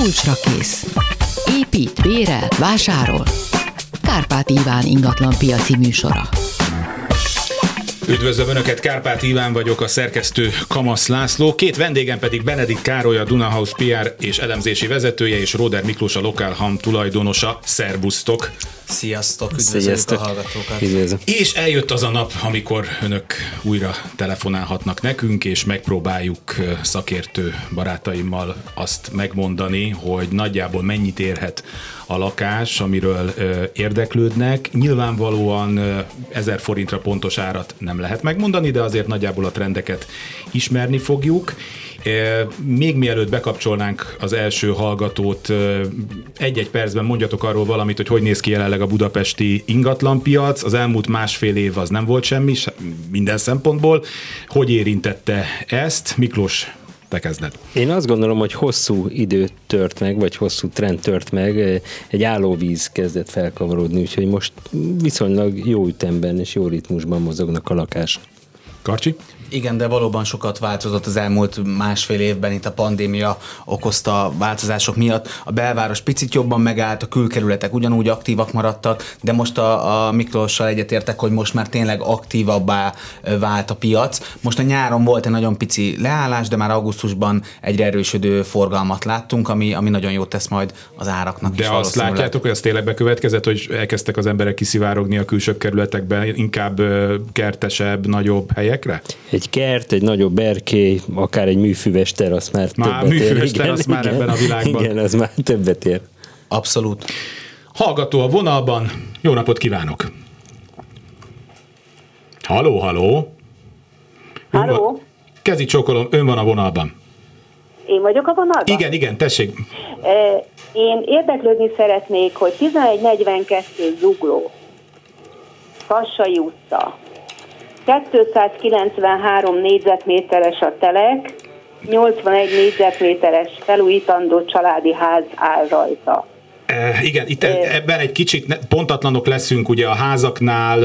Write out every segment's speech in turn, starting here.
kulcsra kész. Épít, bérel, vásárol. Kárpát Iván ingatlan piaci műsora. Üdvözlöm Önöket, Kárpát Iván vagyok, a szerkesztő Kamasz László, két vendégem pedig Benedik Károly, a Dunahouse PR és elemzési vezetője, és Roder Miklós, a Lokálham tulajdonosa. Szerbusztok! Sziasztok, üdvözöljük a hallgatókat. Üdvözlöm. És eljött az a nap, amikor önök újra telefonálhatnak nekünk, és megpróbáljuk szakértő barátaimmal azt megmondani, hogy nagyjából mennyit érhet a lakás, amiről érdeklődnek. Nyilvánvalóan 1000 forintra pontos árat nem lehet megmondani, de azért nagyjából a trendeket ismerni fogjuk. Még mielőtt bekapcsolnánk az első hallgatót, egy-egy percben mondjatok arról valamit, hogy hogy néz ki jelenleg a budapesti ingatlanpiac. Az elmúlt másfél év az nem volt semmi, minden szempontból. Hogy érintette ezt? Miklós, te kezded. Én azt gondolom, hogy hosszú idő tört meg, vagy hosszú trend tört meg, egy állóvíz kezdett felkavarodni, úgyhogy most viszonylag jó ütemben és jó ritmusban mozognak a lakás. Karcsi? Igen, de valóban sokat változott az elmúlt másfél évben itt a pandémia okozta változások miatt. A belváros picit jobban megállt, a külkerületek ugyanúgy aktívak maradtak, de most a, a Miklóssal egyetértek, hogy most már tényleg aktívabbá vált a piac. Most a nyáron volt egy nagyon pici leállás, de már augusztusban egyre erősödő forgalmat láttunk, ami, ami nagyon jót tesz majd az áraknak de is. De azt látjátok, hogy az tényleg bekövetkezett, hogy elkezdtek az emberek kiszivárogni a külső kerületekben, inkább kertesebb, nagyobb helyekre? Egy kert, egy nagyobb erkély, akár egy műfüves terasz már, már többet műfüves ér. terasz igen, már ebben a világban. Igen, az már többet ér. Abszolút. Hallgató a vonalban, jó napot kívánok! Haló, haló! Haló! Kezi csókolom, ön van a vonalban. Én vagyok a vonalban? Igen, igen, tessék. Én érdeklődni szeretnék, hogy 1142 zugló, Kassai utca, 293 négyzetméteres a telek, 81 négyzetméteres felújítandó családi ház áll rajta. E, igen, itt ebben egy kicsit pontatlanok leszünk, ugye a házaknál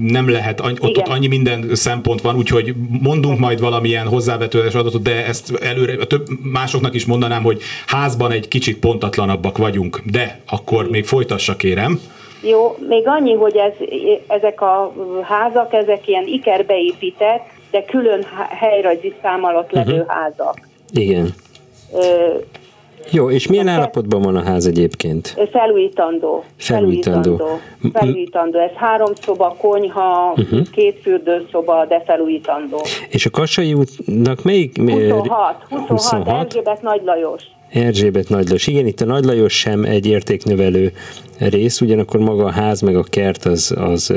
nem lehet, ott, ott annyi minden szempont van, úgyhogy mondunk majd valamilyen hozzávetőleges adatot, de ezt előre, több másoknak is mondanám, hogy házban egy kicsit pontatlanabbak vagyunk, de akkor még folytassa kérem. Jó, még annyi, hogy ez, ezek a házak, ezek ilyen ikerbeépített, de külön helyrajzi szám alatt levő uh-huh. házak. Igen. Ö, jó, és milyen állapotban van a ház egyébként? Felújítandó. Felújítandó. Felújítandó. felújítandó. Ez három szoba, konyha, uh-huh. két fürdőszoba, de felújítandó. És a Kassai útnak melyik? 26. 26, 26. Erzsébet Nagy Lajos. Erzsébet Nagylajos. Igen, itt a Nagylajos sem egy értéknövelő rész, ugyanakkor maga a ház meg a kert az, az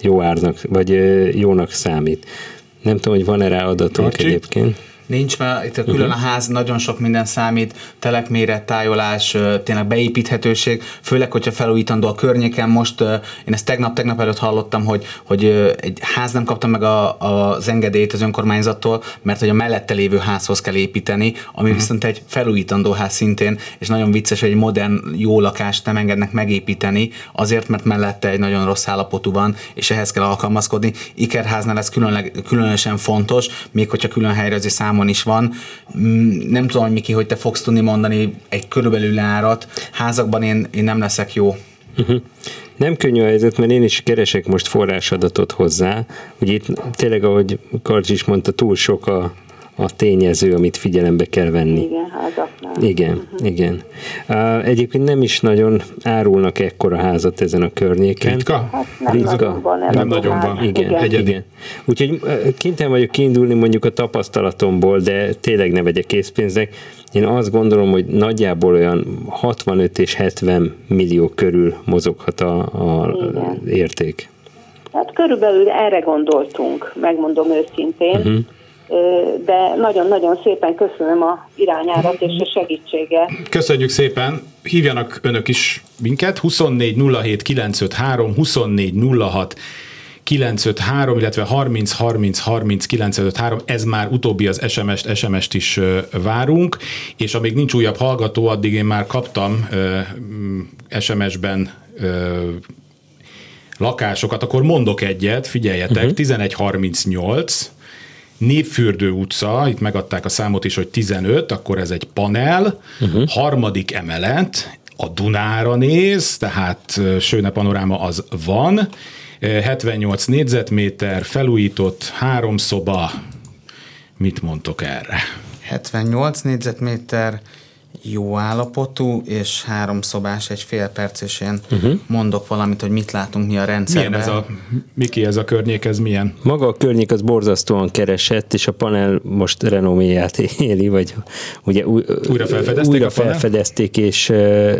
jó árnak, vagy jónak számít. Nem tudom, hogy van-e rá adatunk egyébként. Nincs, mert itt a külön uh-huh. a ház nagyon sok minden számít, telekméret, tájolás, tényleg beépíthetőség, főleg, hogyha felújítandó a környéken. Most én ezt tegnap-tegnap előtt hallottam, hogy, hogy egy ház nem kapta meg a, a, az engedélyt az önkormányzattól, mert hogy a mellette lévő házhoz kell építeni, ami uh-huh. viszont egy felújítandó ház szintén, és nagyon vicces, hogy egy modern, jó lakást nem engednek megépíteni, azért, mert mellette egy nagyon rossz állapotú van, és ehhez kell alkalmazkodni. Ikerháznál ez különleg, különösen fontos, még hogyha külön helyrezi szám számon is van. Mm, nem tudom, Miki, hogy te fogsz tudni mondani egy körülbelül árat. Házakban én, én nem leszek jó. Uh-huh. Nem könnyű a helyzet, mert én is keresek most forrásadatot hozzá. Ugye itt tényleg, ahogy Karcs is mondta, túl sok a, a tényező, amit figyelembe kell venni. Igen, házaknál. Igen, uh-huh. igen. Uh, egyébként nem is nagyon árulnak ekkora házat ezen a környéken. Ritka? Hát nem Ritka. nagyon van. Nem nagyon van. Igen, igen. igen. Úgyhogy kénytelen vagyok kiindulni mondjuk a tapasztalatomból, de tényleg ne vegyek készpénznek. Én azt gondolom, hogy nagyjából olyan 65 és 70 millió körül mozoghat a, a érték. Hát körülbelül erre gondoltunk, megmondom őszintén. Uh-huh de nagyon-nagyon szépen köszönöm a irányárat és a segítséget. Köszönjük szépen, hívjanak önök is minket, 24 07 953, 24 06 953, illetve 30 30 30 953, ez már utóbbi az SMS-t, SMS-t is várunk, és amíg nincs újabb hallgató, addig én már kaptam SMS-ben lakásokat, akkor mondok egyet, figyeljetek, uh-huh. 1138, Népfürdő utca, itt megadták a számot is, hogy 15, akkor ez egy panel, uh-huh. harmadik emelet, a Dunára néz, tehát Sőne panoráma az van, 78 négyzetméter, felújított, három szoba, mit mondtok erre? 78 négyzetméter, jó állapotú, és három szobás, egy fél perc, és én uh-huh. mondok valamit, hogy mit látunk mi a rendszerben. Milyen ez a, Miki, ez a környék, ez milyen? Maga a környék az borzasztóan keresett, és a panel most renoméját éli, vagy ugye új, újra felfedezték, újra felfedezték és,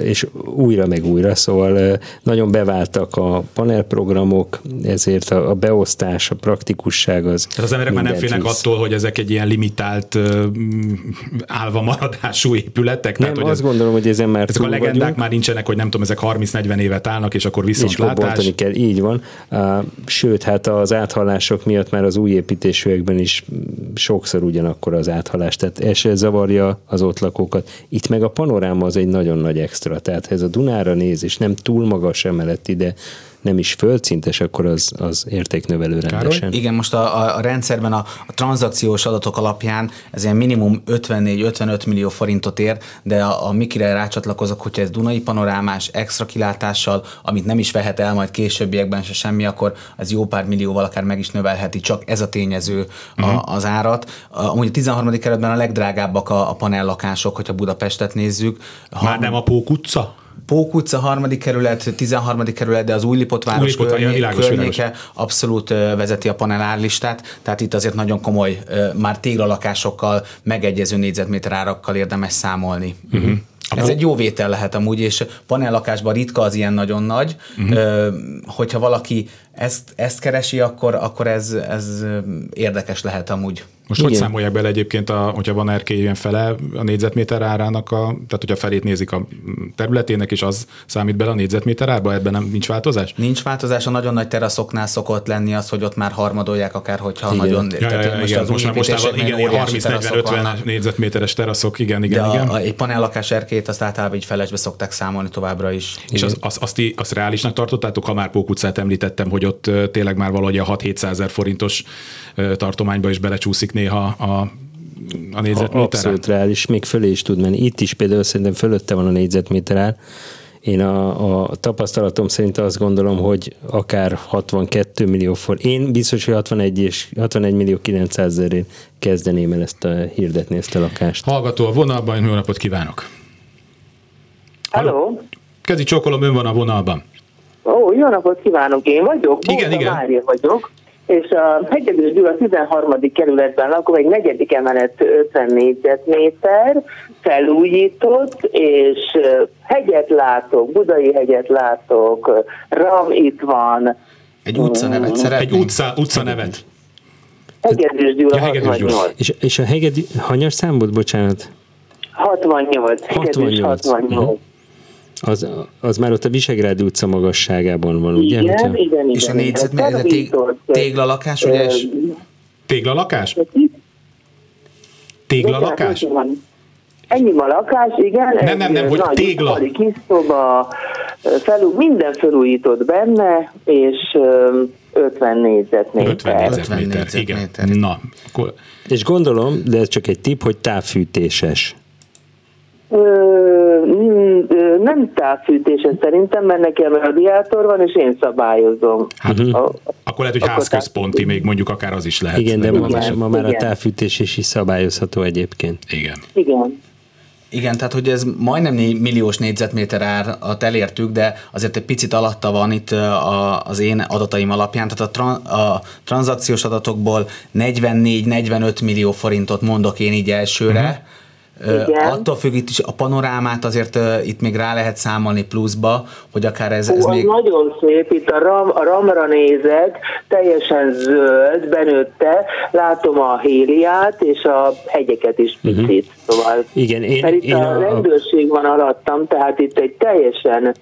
és újra meg újra, szóval nagyon beváltak a panelprogramok, ezért a, a beosztás, a praktikusság az Tehát az emberek már nem félnek visz. attól, hogy ezek egy ilyen limitált állva maradású épület, lettek. Nem, tehát, azt hogy gondolom, hogy ezen már Ezek a legendák vagyunk. már nincsenek, hogy nem tudom, ezek 30-40 évet állnak, és akkor viszont látás. kell, így van. Sőt, hát az áthallások miatt már az új építésűekben is sokszor ugyanakkor az áthallás, tehát ez se zavarja az ott lakókat. Itt meg a panoráma az egy nagyon nagy extra, tehát ez a Dunára néz, és nem túl magas emelet ide, nem is földszintes, akkor az, az értéknövelő rendesen. Károly? Igen, most a, a, a rendszerben a, a tranzakciós adatok alapján ez ilyen minimum 54-55 millió forintot ér, de a, a Mikire rácsatlakozok, hogyha ez Dunai panorámás, extra kilátással, amit nem is vehet el majd későbbiekben se semmi, akkor az jó pár millióval akár meg is növelheti, csak ez a tényező uh-huh. a, mhm. az árat. Amúgy a 13. kerületben a legdrágábbak a, a panellakások, hogyha Budapestet nézzük. Már ha, nem a Pók utca? Pók utca, harmadik kerület, 13. kerület, de az Újlipott város Újlipott, környé- világos, környéke világos. abszolút vezeti a panel árlistát, tehát itt azért nagyon komoly, már téglalakásokkal, megegyező négyzetméter árakkal érdemes számolni. Uh-huh. Ez egy jó vétel lehet amúgy, és panellakásban ritka az ilyen nagyon nagy. Uh-huh. Hogyha valaki ezt, ezt keresi, akkor, akkor ez, ez érdekes lehet amúgy. Most Igen. hogy számolják bele egyébként, a, hogyha van erkély ilyen fele a négyzetméter árának, a, tehát hogyha felét nézik a területének, és az számít bele a négyzetméter árba, ebben nem nincs változás? Nincs változás, a nagyon nagy teraszoknál szokott lenni az, hogy ott már harmadolják akár, hogyha igen. nagyon... Ja, ja, ja, most igen, az most, most igen, 30-40-50 négyzetméteres teraszok, igen, igen, De igen. A, a, egy panellakás erkét azt általában így felesbe szokták számolni továbbra is. És az, az, azt, azt reálisnak tartottátok, ha már Pók utcát említettem, hogy ott tényleg már valahogy a 6-700 ezer forintos tartományba is belecsúszik néha a a négyzetméter? Abszolút reális, még fölé is tud menni. Itt is például szerintem fölötte van a négyzetméter ár. Én a, a tapasztalatom szerint azt gondolom, hogy akár 62 millió forint. Én biztos, hogy 61, és 61 millió 900 ezerén kezdeném el ezt a, hirdetni ezt a lakást. Hallgató a vonalban, jó napot kívánok! Halló! Kezi csókolom, ön van a vonalban. Ó, jó napot kívánok, én vagyok. Igen, igen. Mária vagyok és a Hegyedűs Gyula 13. kerületben lakom, egy negyedik emelet 50 négyzetméter, felújított, és hegyet látok, Budai hegyet látok, Ram itt van. Egy utca nevet szeretnénk. Egy utca, utca nevet. Hegedűs Gyula, ja, Hegedűs Gyula. És, és a Hegedű, hanyas számot, bocsánat? 68. 68. 68. Uh-huh. Az, az már ott a Visegrádi utca magasságában van, ugye? Igen, Hogyha... igen, igen. És a négyzet, ez a tég, téglalakás, ugye? És... Téglalakás? Téglalakás? Ennyi a lakás, igen. Nem, nem, nem, hogy tégla. Kis szoba, felú, minden felújított benne, és 50 négyzetméter. 50 négyzetméter, igen. Na, akkor... És gondolom, de ez csak egy tip, hogy távfűtéses. Ö, nem távfűtése szerintem, mert nekem radiátor van, és én szabályozom. Hát, uh-huh. a, akkor lehet, hogy házközponti, még mondjuk akár az is lehet. Igen, de ma, már, ma már a távfűtés is, is szabályozható egyébként. Igen. Igen. Igen, tehát hogy ez majdnem milliós négyzetméter árat elértük, de azért egy picit alatta van itt a, az én adataim alapján, tehát a, tra, a tranzakciós adatokból 44-45 millió forintot mondok én így elsőre, uh-huh igen. Attól függ itt is a panorámát azért uh, itt még rá lehet számolni pluszba, hogy akár ez, ez Hú, még... Nagyon szép, itt a, ram, a ramra nézek, teljesen zöld, benőtte, látom a héliát és a hegyeket is mhm. picit, uh-huh. szóval. Igen, én, Mert itt én a, a rendőrség van alattam, tehát itt egy teljesen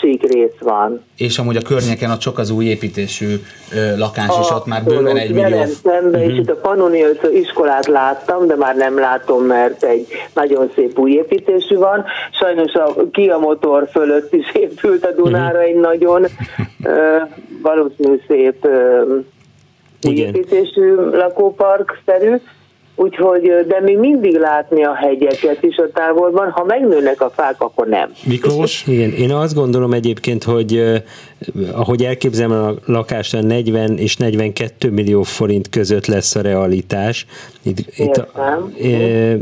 sík rész van. És amúgy a környéken ott sok az új építésű ö, lakás, a, és ott már bőven egy millió. Szembe, uh-huh. és mhm. itt a Pannonius iskolát láttam, de már nem látom, mert egy nagyon szép új építésű van. Sajnos a Kia motor fölött is épült a Dunára uh-huh. egy nagyon ö, valószínű szép ö, új építésű lakópark-szerű, Úgyhogy, de még mindig látni a hegyeket is a távolban. Ha megnőnek a fák, akkor nem. Miklós? Igen, én azt gondolom egyébként, hogy ahogy elképzelem a lakásra 40 és 42 millió forint között lesz a realitás. Itt, itt a,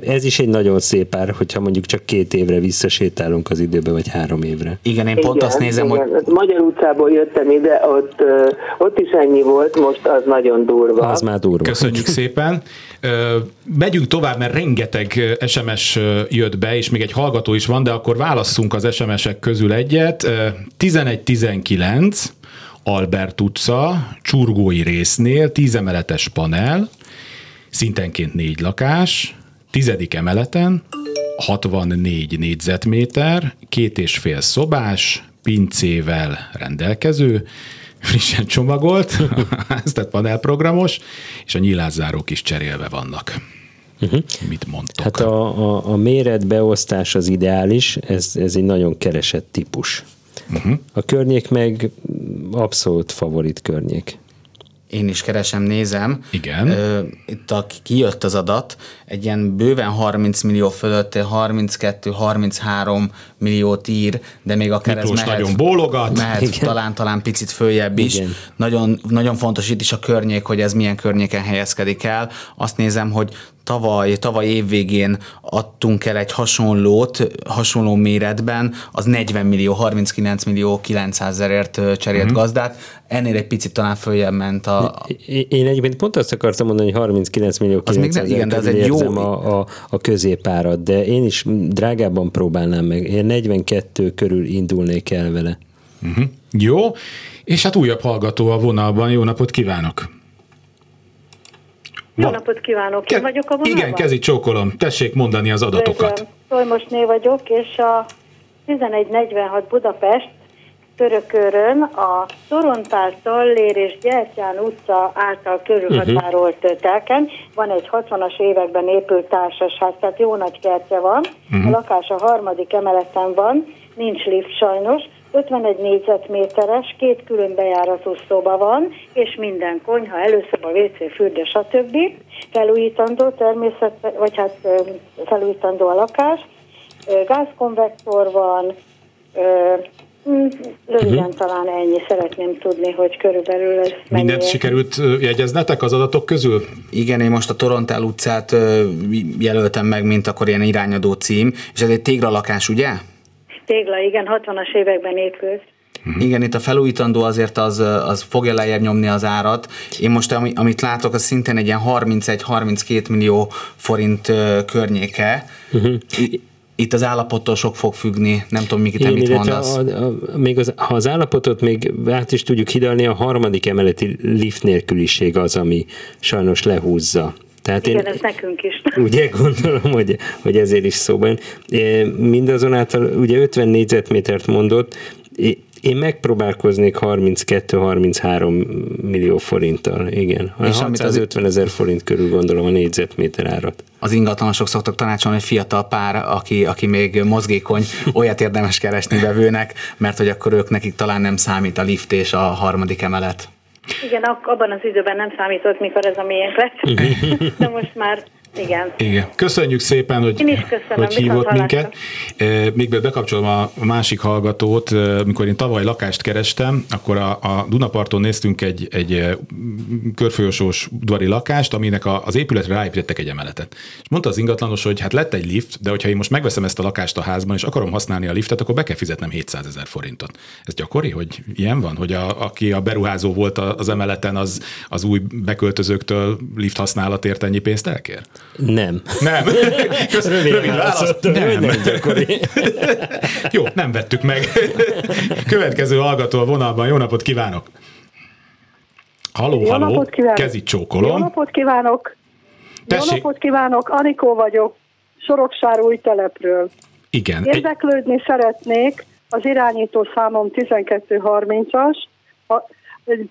ez is egy nagyon szép ár, hogyha mondjuk csak két évre visszasétálunk az időbe, vagy három évre. Igen, én pont igen, azt nézem, igen. hogy... Magyar utcából jöttem ide, ott, ott is ennyi volt, most az nagyon durva. Az már durva. Köszönjük szépen. Megyünk tovább, mert rengeteg SMS jött be, és még egy hallgató is van, de akkor válasszunk az SMS-ek közül egyet. 11-19, Albert utca, Csurgói résznél, 10 emeletes panel, szintenként négy lakás, tizedik emeleten, 64 négyzetméter, két és fél szobás, pincével rendelkező, frissen csomagolt, ez tehát panelprogramos, és a nyilászárók is cserélve vannak. Uh-huh. Mit mondtok? Hát a, a, a méretbeosztás az ideális, ez, ez egy nagyon keresett típus. Uh-huh. A környék meg abszolút favorit környék én is keresem, nézem. Igen. Itt a, kijött az adat, egy ilyen bőven 30 millió fölött 32-33 milliót ír, de még akár Miklós ez mehet, nagyon bólogat. mehet talán, talán picit följebb is. Igen. Nagyon, nagyon fontos itt is a környék, hogy ez milyen környéken helyezkedik el. Azt nézem, hogy tavaly, tavaly évvégén adtunk el egy hasonlót, hasonló méretben, az 40 millió, 39 millió 900 ezerért cserélt uh-huh. gazdát, ennél egy picit talán följebb ment a... Én egyébként pont azt akartam mondani, hogy 39 millió 900 ezer igen, de ez egy jó... a, a, a középárat, de én is drágábban próbálnám meg. Én 42 körül indulnék el vele. Uh-huh. Jó, és hát újabb hallgató a vonalban. Jó napot kívánok! Jó napot kívánok, Ke- én vagyok a vonalban? Igen, kezi csókolom. Tessék mondani az adatokat. Szolmosné vagyok, és a 1146 Budapest Törökörön a Torontál, Lér és Gyertyán utca által körülhatárolt uh-huh. telken van egy 60-as években épült társasház, tehát jó nagy kertje van. Uh-huh. A lakás a harmadik emeleten van, nincs lift sajnos, 51 négyzetméteres, két külön bejáratú szoba van, és minden konyha, előszoba, WC, fürde, stb. Felújítandó természet, vagy hát felújítandó a lakás. Gázkonvektor van, hm, Röviden uh-huh. talán ennyi szeretném tudni, hogy körülbelül ez Mindent mennyi... sikerült jegyeznetek az adatok közül? Igen, én most a Torontál utcát jelöltem meg, mint akkor ilyen irányadó cím, és ez egy téglalakás, ugye? Tégla, igen, 60-as években épült. Uh-huh. Igen, itt a felújítandó azért az, az fogja lejjebb nyomni az árat. Én most, amit látok, az szintén egy ilyen 31-32 millió forint környéke. Uh-huh. Itt az állapottól sok fog függni, nem tudom, Miki, te Igen, mit mondasz. A, a, még az, ha az állapotot még át is tudjuk hidalni, a harmadik emeleti lift nélküliség az, ami sajnos lehúzza. Tehát Igen, én, ez nekünk is. Ugye gondolom, hogy, hogy ezért is szóban. Mindazonáltal ugye 50 négyzetmétert mondott, én megpróbálkoznék 32-33 millió forinttal, igen. És 650 ezer forint körül gondolom a négyzetméter árat. Az ingatlanosok szoktak tanácsolni, hogy fiatal pár, aki, aki még mozgékony, olyat érdemes keresni vevőnek, mert hogy akkor ők nekik talán nem számít a lift és a harmadik emelet. Igen, abban az időben nem számított, mikor ez a miénk lett, de most már igen. Igen. Köszönjük szépen, hogy, én is köszönöm, hogy hívott minket. Még bekapcsolom a másik hallgatót, mikor én tavaly lakást kerestem, akkor a, a Dunaparton néztünk egy, egy körfolyosós udvari lakást, aminek a, az épületre ráépítettek egy emeletet. És mondta az ingatlanos, hogy hát lett egy lift, de hogyha én most megveszem ezt a lakást a házban, és akarom használni a liftet, akkor be kell fizetnem 700 ezer forintot. Ez gyakori, hogy ilyen van, hogy a, aki a beruházó volt az emeleten, az, az új beköltözőktől lift használatért ennyi pénzt elkér? Nem. Nem. Köszönöm, rövid, rövid válasz. Nem. nem gyakori. Jó, nem vettük meg. Következő hallgató a vonalban. Jó napot kívánok! Halló, Jó halló, napot kívánok. kezit csókolom. Jó napot kívánok! Tessék. Jó napot kívánok, Anikó vagyok, Soroksár új telepről. Igen. Érdeklődni egy... szeretnék, az irányító számom 1230-as, a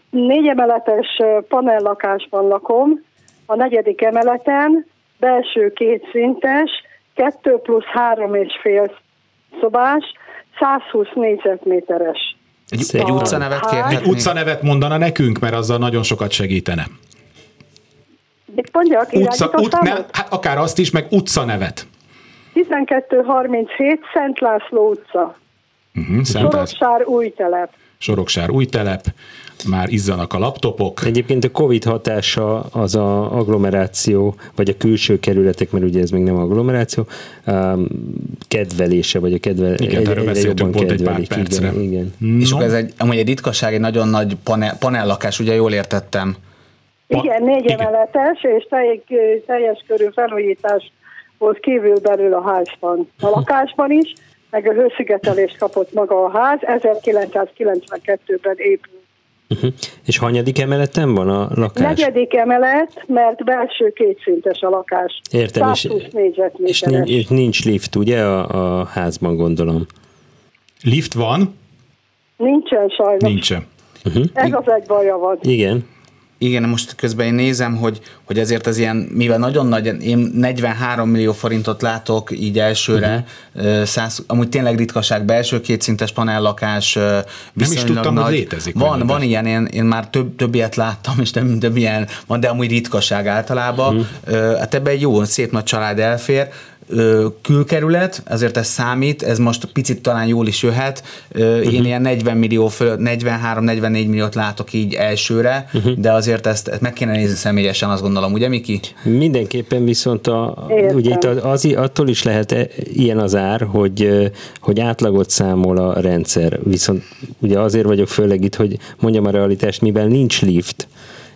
négy emeletes panellakásban lakom, a negyedik emeleten, belső kétszintes, kettő plusz három és fél szobás, 120 négyzetméteres. Egy, egy utcanevet kérhetnénk? Egy utcanevet mondana nekünk, mert azzal nagyon sokat segítene. Mit mondjak? Utca, ut, ne, hát akár azt is, meg utca nevet. 1237 Szent László utca. Uh-huh, Soroksár új telep. Soroksár új telep, már izzanak a laptopok. Egyébként a Covid hatása az a agglomeráció, vagy a külső kerületek, mert ugye ez még nem agglomeráció, um, kedvelése, vagy a kedvel, igen, egy, egyre jobban pont kedvelik. Egy pár percre. Igen, igen. No. És akkor ez egy, amúgy egy ritkaság, egy nagyon nagy panel, panellakás, ugye jól értettem? Igen, négy igen. emeletes, és teljes, teljes körű felújítás volt kívül belül a házban, a lakásban is, meg a hőszigetelést kapott maga a ház, 1992-ben épült. Uh-huh. És hanyadik emeleten van a lakás? Negyedik emelet, mert belső kétszintes a lakás. Értem, és, és, nincs, és nincs lift, ugye, a, a házban gondolom? Lift van? Nincsen sajnos. Nincsen. Uh-huh. Ez az egy baja van. Igen. Igen, most közben én nézem, hogy, hogy ezért az ilyen, mivel nagyon nagy, én 43 millió forintot látok így elsőre, uh-huh. száz, amúgy tényleg ritkaság, belső kétszintes panellakás, Nem is tudtam, nagy, hogy létezik. Van, van ilyen, én, én már több, több ilyet láttam, és nem több ilyen van, de amúgy ritkaság általában. Uh-huh. Hát ebbe egy jó, szép nagy család elfér külkerület, azért ez számít, ez most picit talán jól is jöhet. Uh-huh. Én ilyen 40 millió fölött, 43-44 milliót látok így elsőre, uh-huh. de azért ezt, ezt meg kéne nézni személyesen, azt gondolom, ugye Miki? Mindenképpen viszont a, ugye itt az, attól is lehet e, ilyen az ár, hogy, hogy átlagot számol a rendszer, viszont ugye azért vagyok főleg itt, hogy mondjam a realitást, mivel nincs lift,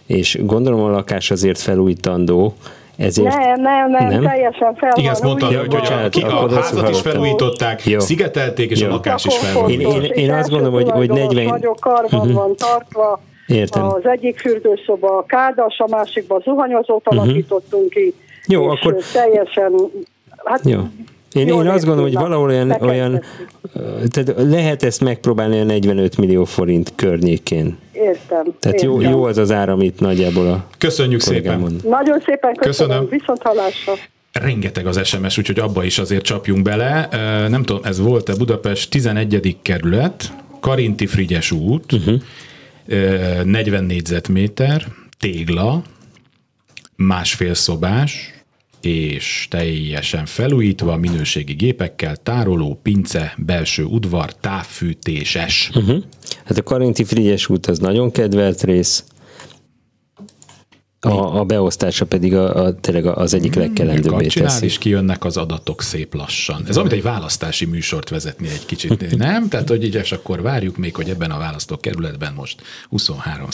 és gondolom a lakás azért felújítandó, ezért... Nem, nem, nem, nem? teljesen fel Igen, ezt mondta, hogy, hogy a, ki, a házat is felújították, Jó. szigetelték, és Jó. a lakás is felújították. Én, én, én azt gondolom, hogy, hogy 40... Nagyok karban uh-huh. van tartva, Értem. Az egyik fürdőszoba a kádas, a másikban zuhanyozót uh-huh. alakítottunk ki. Jó, akkor... Teljesen, hát Jó. Én, én azt gondolom, hogy valahol olyan, olyan tehát lehet ezt megpróbálni a 45 millió forint környékén. Értem. Tehát értem. Jó, jó az az ár, amit nagyjából a Köszönjük szépen. Mond. Nagyon szépen köszönöm. köszönöm. Viszont hallásra. Rengeteg az SMS, úgyhogy abba is azért csapjunk bele. Nem tudom, ez volt-e Budapest 11. kerület, Karinti Frigyes út, uh-huh. 40 négyzetméter, tégla, másfél szobás, és teljesen felújítva, minőségi gépekkel, tároló, pince, belső udvar, távfűtéses. Uh-huh. Hát a Karinti Frigyes út az nagyon kedvelt rész, a, a beosztása pedig a, a, tényleg az egyik hmm, legkelendőbbé teszi. és kijönnek az adatok szép lassan. Ez amit egy választási műsort vezetni egy kicsit, nem? Tehát, hogy így, és akkor várjuk még, hogy ebben a választókerületben most 23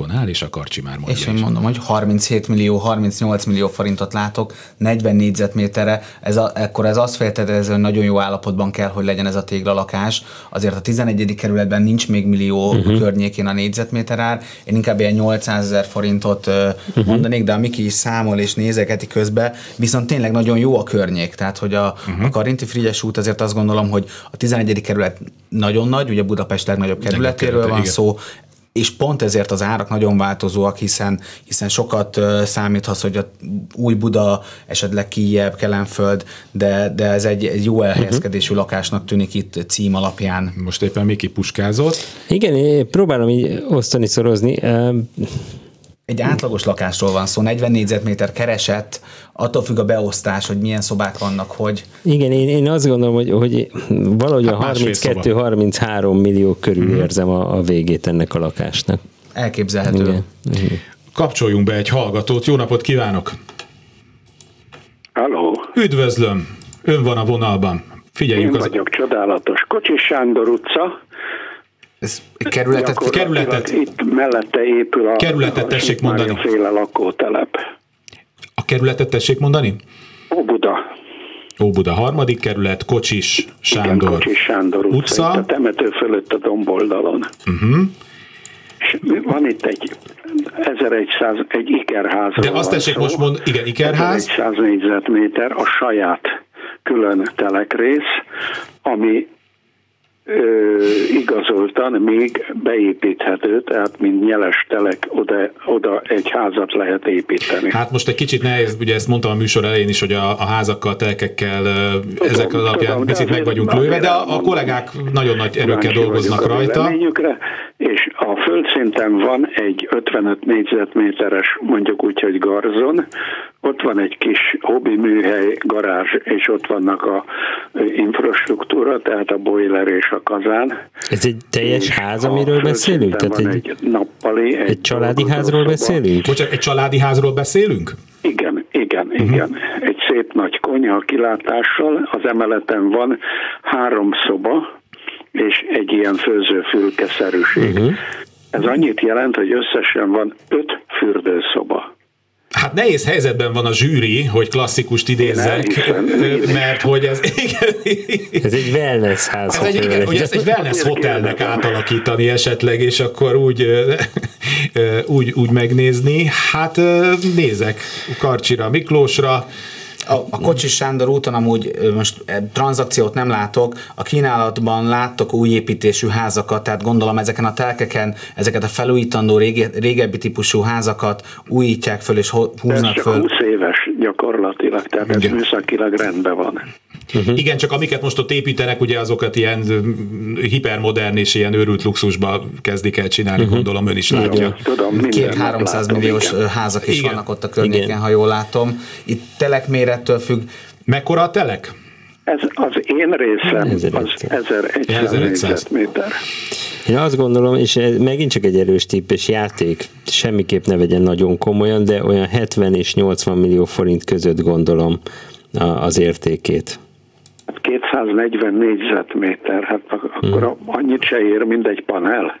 on áll, és a Karcsi már mondja És én mondom, hogy 37 millió, 38 millió forintot látok, 40 négyzetméterre, ez a, ekkor ez azt feltételező, hogy nagyon jó állapotban kell, hogy legyen ez a téglalakás. Azért a 11. kerületben nincs még millió uh-huh. környékén a négyzetméter ár. Én inkább ilyen 800 ezer forintot uh-huh. mondanék, de a Miki is számol és nézegeti közben, viszont tényleg nagyon jó a környék, tehát hogy a, uh-huh. a Karinti Frigyes út azért azt gondolom, hogy a 11. kerület nagyon nagy, ugye Budapest legnagyobb kerületéről van igen. szó, és pont ezért az árak nagyon változóak, hiszen, hiszen sokat uh, számíthatsz, hogy a új Buda, esetleg Kijebb, Kelenföld, de, de ez egy, egy jó elhelyezkedésű uh-huh. lakásnak tűnik itt cím alapján. Most éppen Miki puskázott. Igen, próbálom így osztani, szorozni egy átlagos lakásról van szó, 40 négyzetméter keresett, attól függ a beosztás, hogy milyen szobák vannak, hogy... Igen, én, én azt gondolom, hogy, hogy valahogy hát a 32-33 millió körül mm-hmm. érzem a, a végét ennek a lakásnak. Elképzelhető. Igen. Igen. Kapcsoljunk be egy hallgatót. Jó napot kívánok! Halló! Üdvözlöm! Ön van a vonalban. Figyeljük Én az... vagyok, csodálatos. Kocsis Sándor utca, ez kerületet, kerületet, itt mellette épül a kerületet tessék mondani. féle lakótelep. A kerületet tessék mondani? Óbuda. Óbuda harmadik kerület, Kocsis Sándor, Igen, Kocsis Sándor utca, utca. a temető fölött a domboldalon. Uh-huh. És van itt egy 1100, egy ikerház. De azt tessék szó, most mond, igen, ikerház. 1100 négyzetméter a saját külön telekrész, ami igazoltan még beépíthető, tehát mint nyeles telek oda, oda egy házat lehet építeni. Hát most egy kicsit nehéz, ugye ezt mondtam a műsor elején is, hogy a, a házakkal, telekekkel tudom, ezek az alapján picit meg vagyunk lőve, de a, a kollégák nagyon nagy erőkkel dolgoznak rajta. És a földszinten van egy 55 négyzetméteres, mondjuk úgy, hogy garzon, ott van egy kis hobbi műhely, garázs, és ott vannak a infrastruktúra, tehát a boiler és a kazán. Ez egy teljes ház, amiről beszélünk? Tehát egy, egy nappali. Egy, egy családi házról szoba. beszélünk? Bocsánat, egy családi házról beszélünk? Igen, igen, uh-huh. igen. Egy szép nagy konyha kilátással, az emeleten van három szoba, és egy ilyen főzőfülkeszerűség. Uh-huh. Ez annyit jelent, hogy összesen van öt fürdőszoba. Hát nehéz helyzetben van a zsűri, hogy klasszikust idézzek, mert hogy ez... ez egy wellness ház. Ez egy, igen, hogy ezt egy wellness hotelnek átalakítani esetleg, és akkor úgy, úgy, úgy megnézni. Hát nézek Karcsira, Miklósra, a, a Kocsis Sándor úton amúgy most tranzakciót nem látok, a kínálatban láttok új építésű házakat, tehát gondolom ezeken a telkeken, ezeket a felújítandó rége, régebbi típusú házakat újítják föl és húznak föl. 20 éves gyakorlatilag, tehát ez műszakilag rendben van. Uh-huh. Igen, csak amiket most ott építenek, ugye azokat ilyen hipermodern és ilyen őrült luxusba kezdik el csinálni, uh-huh. gondolom ön is látja. Tudom, Két 300 milliós igen. házak is igen. vannak ott a környéken, igen. ha jól látom. Itt telekmérettől függ. Mekkora a telek? Ez az én részem, az 1100 méter. Én azt gondolom, és ez megint csak egy erős típes játék, semmiképp ne vegyen nagyon komolyan, de olyan 70 és 80 millió forint között gondolom az értékét. 240 négyzetméter, hát akkor hmm. annyit se ér, mint egy panel.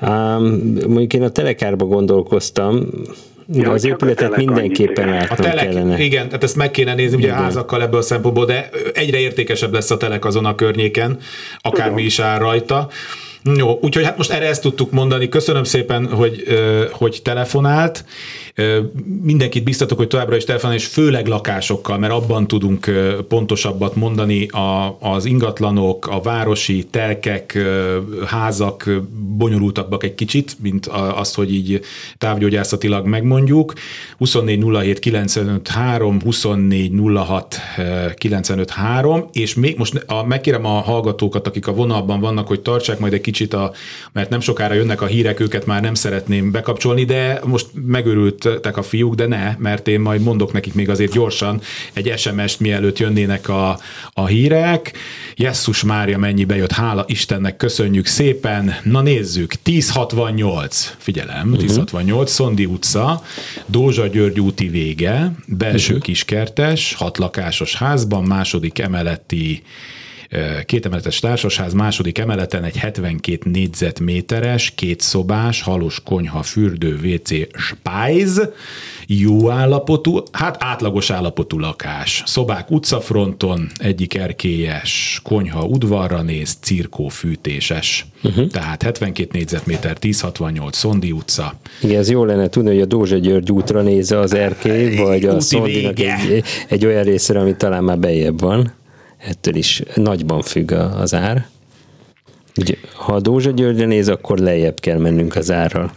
Um, mondjuk én a telekárba gondolkoztam, de ja, az épületet mindenképpen látnom a telek, kellene. Igen, tehát ezt meg kéne nézni ugye a házakkal ebből a szempontból, de egyre értékesebb lesz a telek azon a környéken, akármi is áll rajta. Jó, úgyhogy hát most erre ezt tudtuk mondani. Köszönöm szépen, hogy, hogy telefonált. Mindenkit biztatok, hogy továbbra is telefonál, és főleg lakásokkal, mert abban tudunk pontosabbat mondani a, az ingatlanok, a városi telkek, házak bonyolultabbak egy kicsit, mint azt, hogy így távgyógyászatilag megmondjuk. 24 07 95 3, 24 06 95 3, és még most a, megkérem a hallgatókat, akik a vonalban vannak, hogy tartsák majd egy kicsit, a, mert nem sokára jönnek a hírek, őket már nem szeretném bekapcsolni, de most megőrült jöttek a fiúk, de ne, mert én majd mondok nekik még azért gyorsan egy SMS-t, mielőtt jönnének a, a hírek. Jesszus Mária mennyi bejött, hála Istennek, köszönjük szépen. Na nézzük, 1068, figyelem, uh-huh. 1068, Szondi utca, Dózsa György úti vége, belső uh-huh. kiskertes, hat lakásos házban, második emeleti két emeletes társasház, második emeleten egy 72 négyzetméteres, két szobás, halos konyha, fürdő, WC, spájz, jó állapotú, hát átlagos állapotú lakás. Szobák utcafronton, egyik erkélyes, konyha udvarra néz, cirkó fűtéses. Uh-huh. Tehát 72 négyzetméter, 1068 Szondi utca. Igen, ez jó lenne tudni, hogy a Dózsa György útra nézze az erkély, vagy a Szondinak egy, egy olyan részre, ami talán már bejebb van ettől is nagyban függ az ár. Ugye, ha a Dózsa Györgyre néz, akkor lejjebb kell mennünk az árral.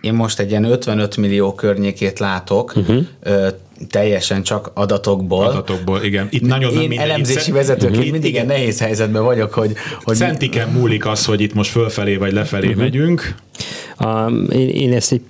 Én most egy ilyen 55 millió környékét látok, uh-huh. teljesen csak adatokból. Adatokból, igen. Itt nagyon Én minden, elemzési vezetőként uh-huh. mindig igen. nehéz helyzetben vagyok, hogy... hogy Centiken múlik az, hogy itt most fölfelé vagy lefelé uh-huh. megyünk. A, én, én ezt egy,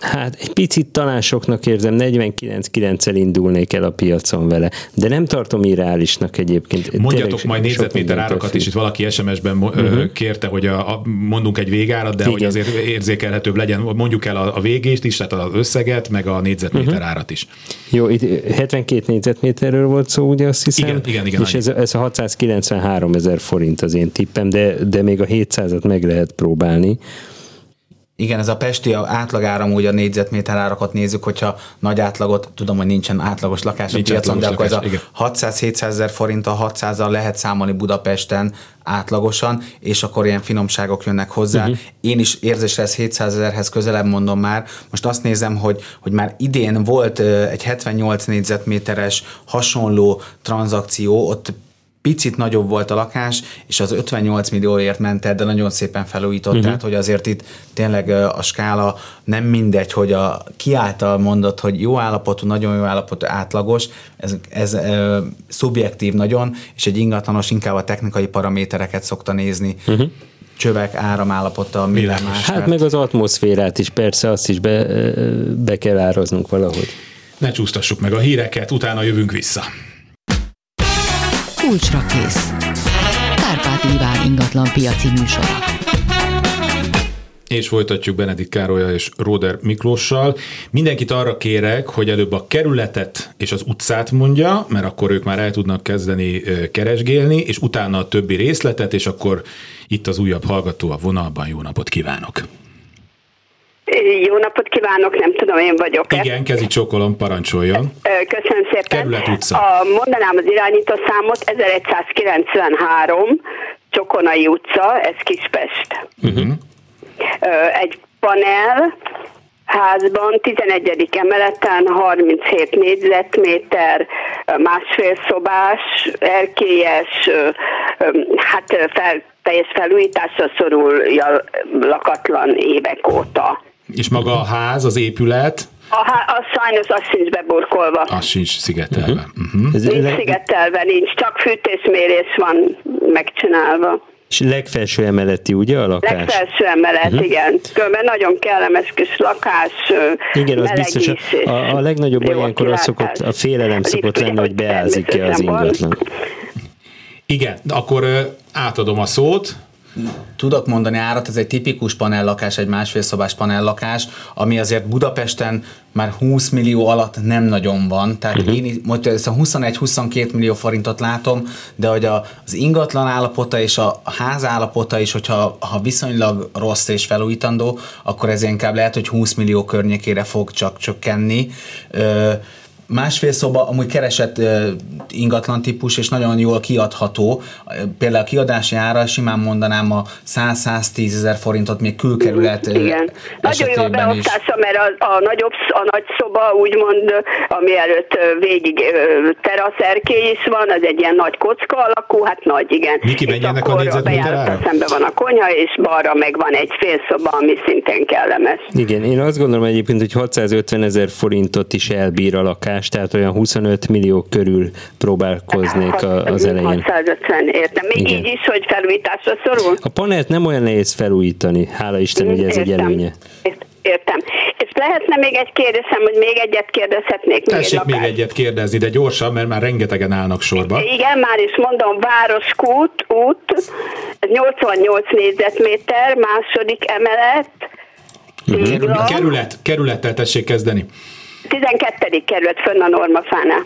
hát egy picit talán soknak érzem, 49-9-el indulnék el a piacon vele, de nem tartom irreálisnak egyébként. Mondjatok Tényleg majd négyzetméter árakat is, itt valaki SMS-ben uh-huh. kérte, hogy a, a, mondunk egy végárat, de Igen. hogy azért érzékelhetőbb legyen, mondjuk el a, a végést is, tehát az összeget, meg a négyzetméter uh-huh. árat is. Jó, itt 72 négyzetméterről volt szó, ugye azt hiszem? Igen, igen, igen. És ez, ez a 693 ezer forint az én tippem, de, de még a 700-at meg lehet próbálni. Igen, ez a pesti átlagáram, úgy a négyzetméter árakat nézzük, hogyha nagy átlagot, tudom, hogy nincsen átlagos lakás Nincs a piacon, de akkor ez a 600-700 ezer forint a 600-al lehet számolni Budapesten átlagosan, és akkor ilyen finomságok jönnek hozzá. Uh-huh. Én is érzésre ez 700 ezerhez közelebb mondom már. Most azt nézem, hogy, hogy már idén volt egy 78 négyzetméteres hasonló tranzakció, ott picit nagyobb volt a lakás, és az 58 millióért ment el, de nagyon szépen felújított, uh-huh. tehát hogy azért itt tényleg a skála nem mindegy, hogy a ki által mondott, hogy jó állapotú, nagyon jó állapotú, átlagos, ez, ez e, szubjektív nagyon, és egy ingatlanos inkább a technikai paramétereket szokta nézni. Uh-huh csövek áramállapota, minden más. Hát meg az atmoszférát is, persze azt is be, be kell áraznunk valahogy. Ne csúsztassuk meg a híreket, utána jövünk vissza. Kulcsra kész. Kárpát Iván ingatlan piaci műsora. És folytatjuk Benedik Károlya és Róder Miklóssal. Mindenkit arra kérek, hogy előbb a kerületet és az utcát mondja, mert akkor ők már el tudnak kezdeni keresgélni, és utána a többi részletet, és akkor itt az újabb hallgató a vonalban. Jó napot kívánok! Jó napot kívánok, nem tudom, én vagyok. -e. Igen, kezi csókolom, parancsoljon. Köszönöm szépen. Kerület utca. A, mondanám az irányító számot, 1193, Csokonai utca, ez Kispest. Uh-huh. Egy panel, házban, 11. emeleten, 37 négyzetméter, másfél szobás, erkélyes, hát fel, teljes felújításra szorul lakatlan évek óta. És maga a ház, az épület? A, há- a sajnos az sincs beburkolva. Az sincs szigetelve. Uh-huh. Uh-huh. Nincs szigetelve, nincs, csak fűtésmérés van megcsinálva. És legfelső emeleti, ugye a lakás? Legfelső emelet, uh-huh. igen. Különben nagyon kellemes kis lakás, Igen, az biztos. A, a legnagyobb olyankor az szokott, a félelem szokott lenni, hogy beázik-e az ingatlan. Igen, akkor átadom a szót. Tudok mondani árat, ez egy tipikus panellakás, egy másfél szobás panellakás, ami azért Budapesten már 20 millió alatt nem nagyon van, tehát uh-huh. én most ezt a 21-22 millió forintot látom, de hogy a, az ingatlan állapota és a ház állapota is, hogyha ha viszonylag rossz és felújítandó, akkor ez inkább lehet, hogy 20 millió környékére fog csak csökkenni. Ö, Másfél szoba amúgy keresett ingatlan típus, és nagyon jól kiadható. Például a kiadási ára simán mondanám a 100-110 ezer forintot még külkerület Igen. Nagyon jó a beosztása, mert a, a, nagyobb, a nagy szoba úgymond, ami előtt végig teraszerkély is van, az egy ilyen nagy kocka alakú, hát nagy, igen. Miki, mennyi ennek a négyzetméter szembe van a konyha, és balra meg van egy félszoba, ami szintén kellemes. Igen, én azt gondolom egyébként, hogy 650 ezer forintot is elbír a lakás forrás, tehát olyan 25 millió körül próbálkoznék az elején. 650, értem. Még Igen. így is, hogy felújításra szorul? A panelt nem olyan nehéz felújítani, hála Isten, hogy ez egy előnye. Értem. És lehetne még egy kérdésem, hogy még egyet kérdezhetnék? Tessék még, még egyet kérdezni, de gyorsan, mert már rengetegen állnak sorba. Igen, már is mondom, Városkút, út, 88 négyzetméter, második emelet, uh-huh. Kerület, kerülettel tessék kezdeni. 12. kerület fönn a Normafánál.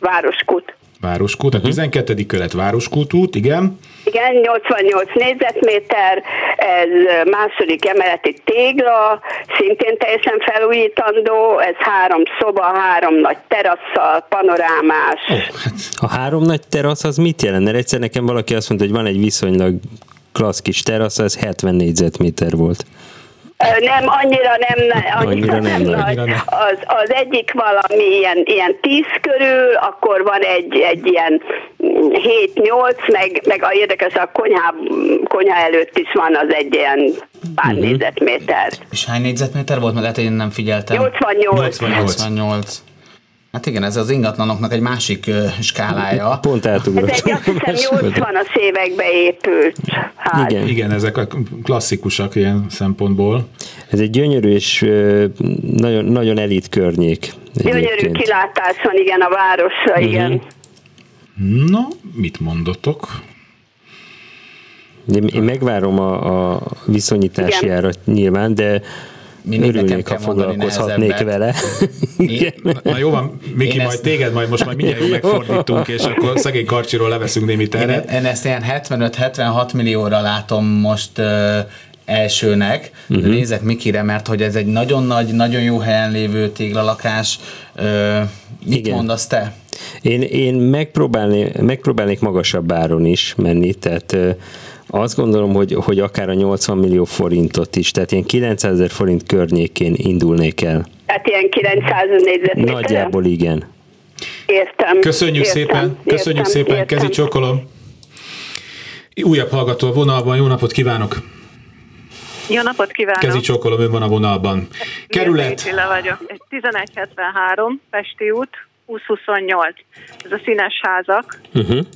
Városkút. Városkút, a 12. Mhm. kerület Városkút út, igen. Igen, 88 négyzetméter, ez második emeleti tégla, szintén teljesen felújítandó, ez három szoba, három nagy terasszal, panorámás. Oh, hát. A három nagy terasz az mit jelent? Mert egyszer nekem valaki azt mondta, hogy van egy viszonylag klassz kis terasz, ez 70 négyzetméter volt. Nem, annyira nem, annyira, annyira nem, nem nagy. Nem. Az, az egyik valami ilyen, ilyen tíz körül, akkor van egy, egy ilyen 7-8, meg, meg a érdekes a konyhá, konyha előtt is van az egy ilyen pár uh-huh. négyzetméter. És hány négyzetméter volt? Mert lehet, hogy én nem figyeltem. 88. 88. 88. Hát igen, ez az ingatlanoknak egy másik skálája. Pont eltugrott. Ez egy azt hiszem 80-as évekbe épült ház. Igen. igen, ezek a klasszikusak ilyen szempontból. Ez egy gyönyörű és nagyon, nagyon elit környék. Egyébként. Gyönyörű kilátás van, igen, a városra, uh-huh. igen. Na, mit mondotok? Én megvárom a, a viszonyítási árat nyilván, de mindig Örülnék, ha foglalkozhatnék vele. Én, na jó van, Miki, majd ezt... téged majd most majd mindjárt megfordítunk, és akkor szegény karcsiról leveszünk némi teret. Én, én ezt ilyen 75-76 millióra látom most elsőnek. Uh-huh. Nézek Mikire, mert hogy ez egy nagyon nagy, nagyon jó helyen lévő téglalakás. Uh, mit Igen. mondasz te? Én, én megpróbálnék, megpróbálnék magasabb áron is menni, tehát azt gondolom, hogy, hogy akár a 80 millió forintot is, tehát ilyen 900 ezer forint környékén indulnék el. Tehát ilyen 900 négyzetméter? Nagyjából igen. Értem. Köszönjük értem, szépen, köszönjük értem, szépen, értem. kezi csokolom. Újabb hallgató a vonalban, jó napot kívánok! Jó napot kívánok! Kezi csokolom, ön van a vonalban. Kerület, vagyok. Egy 1173, Pesti út, 2028. Ez a színes házak. Uh-huh.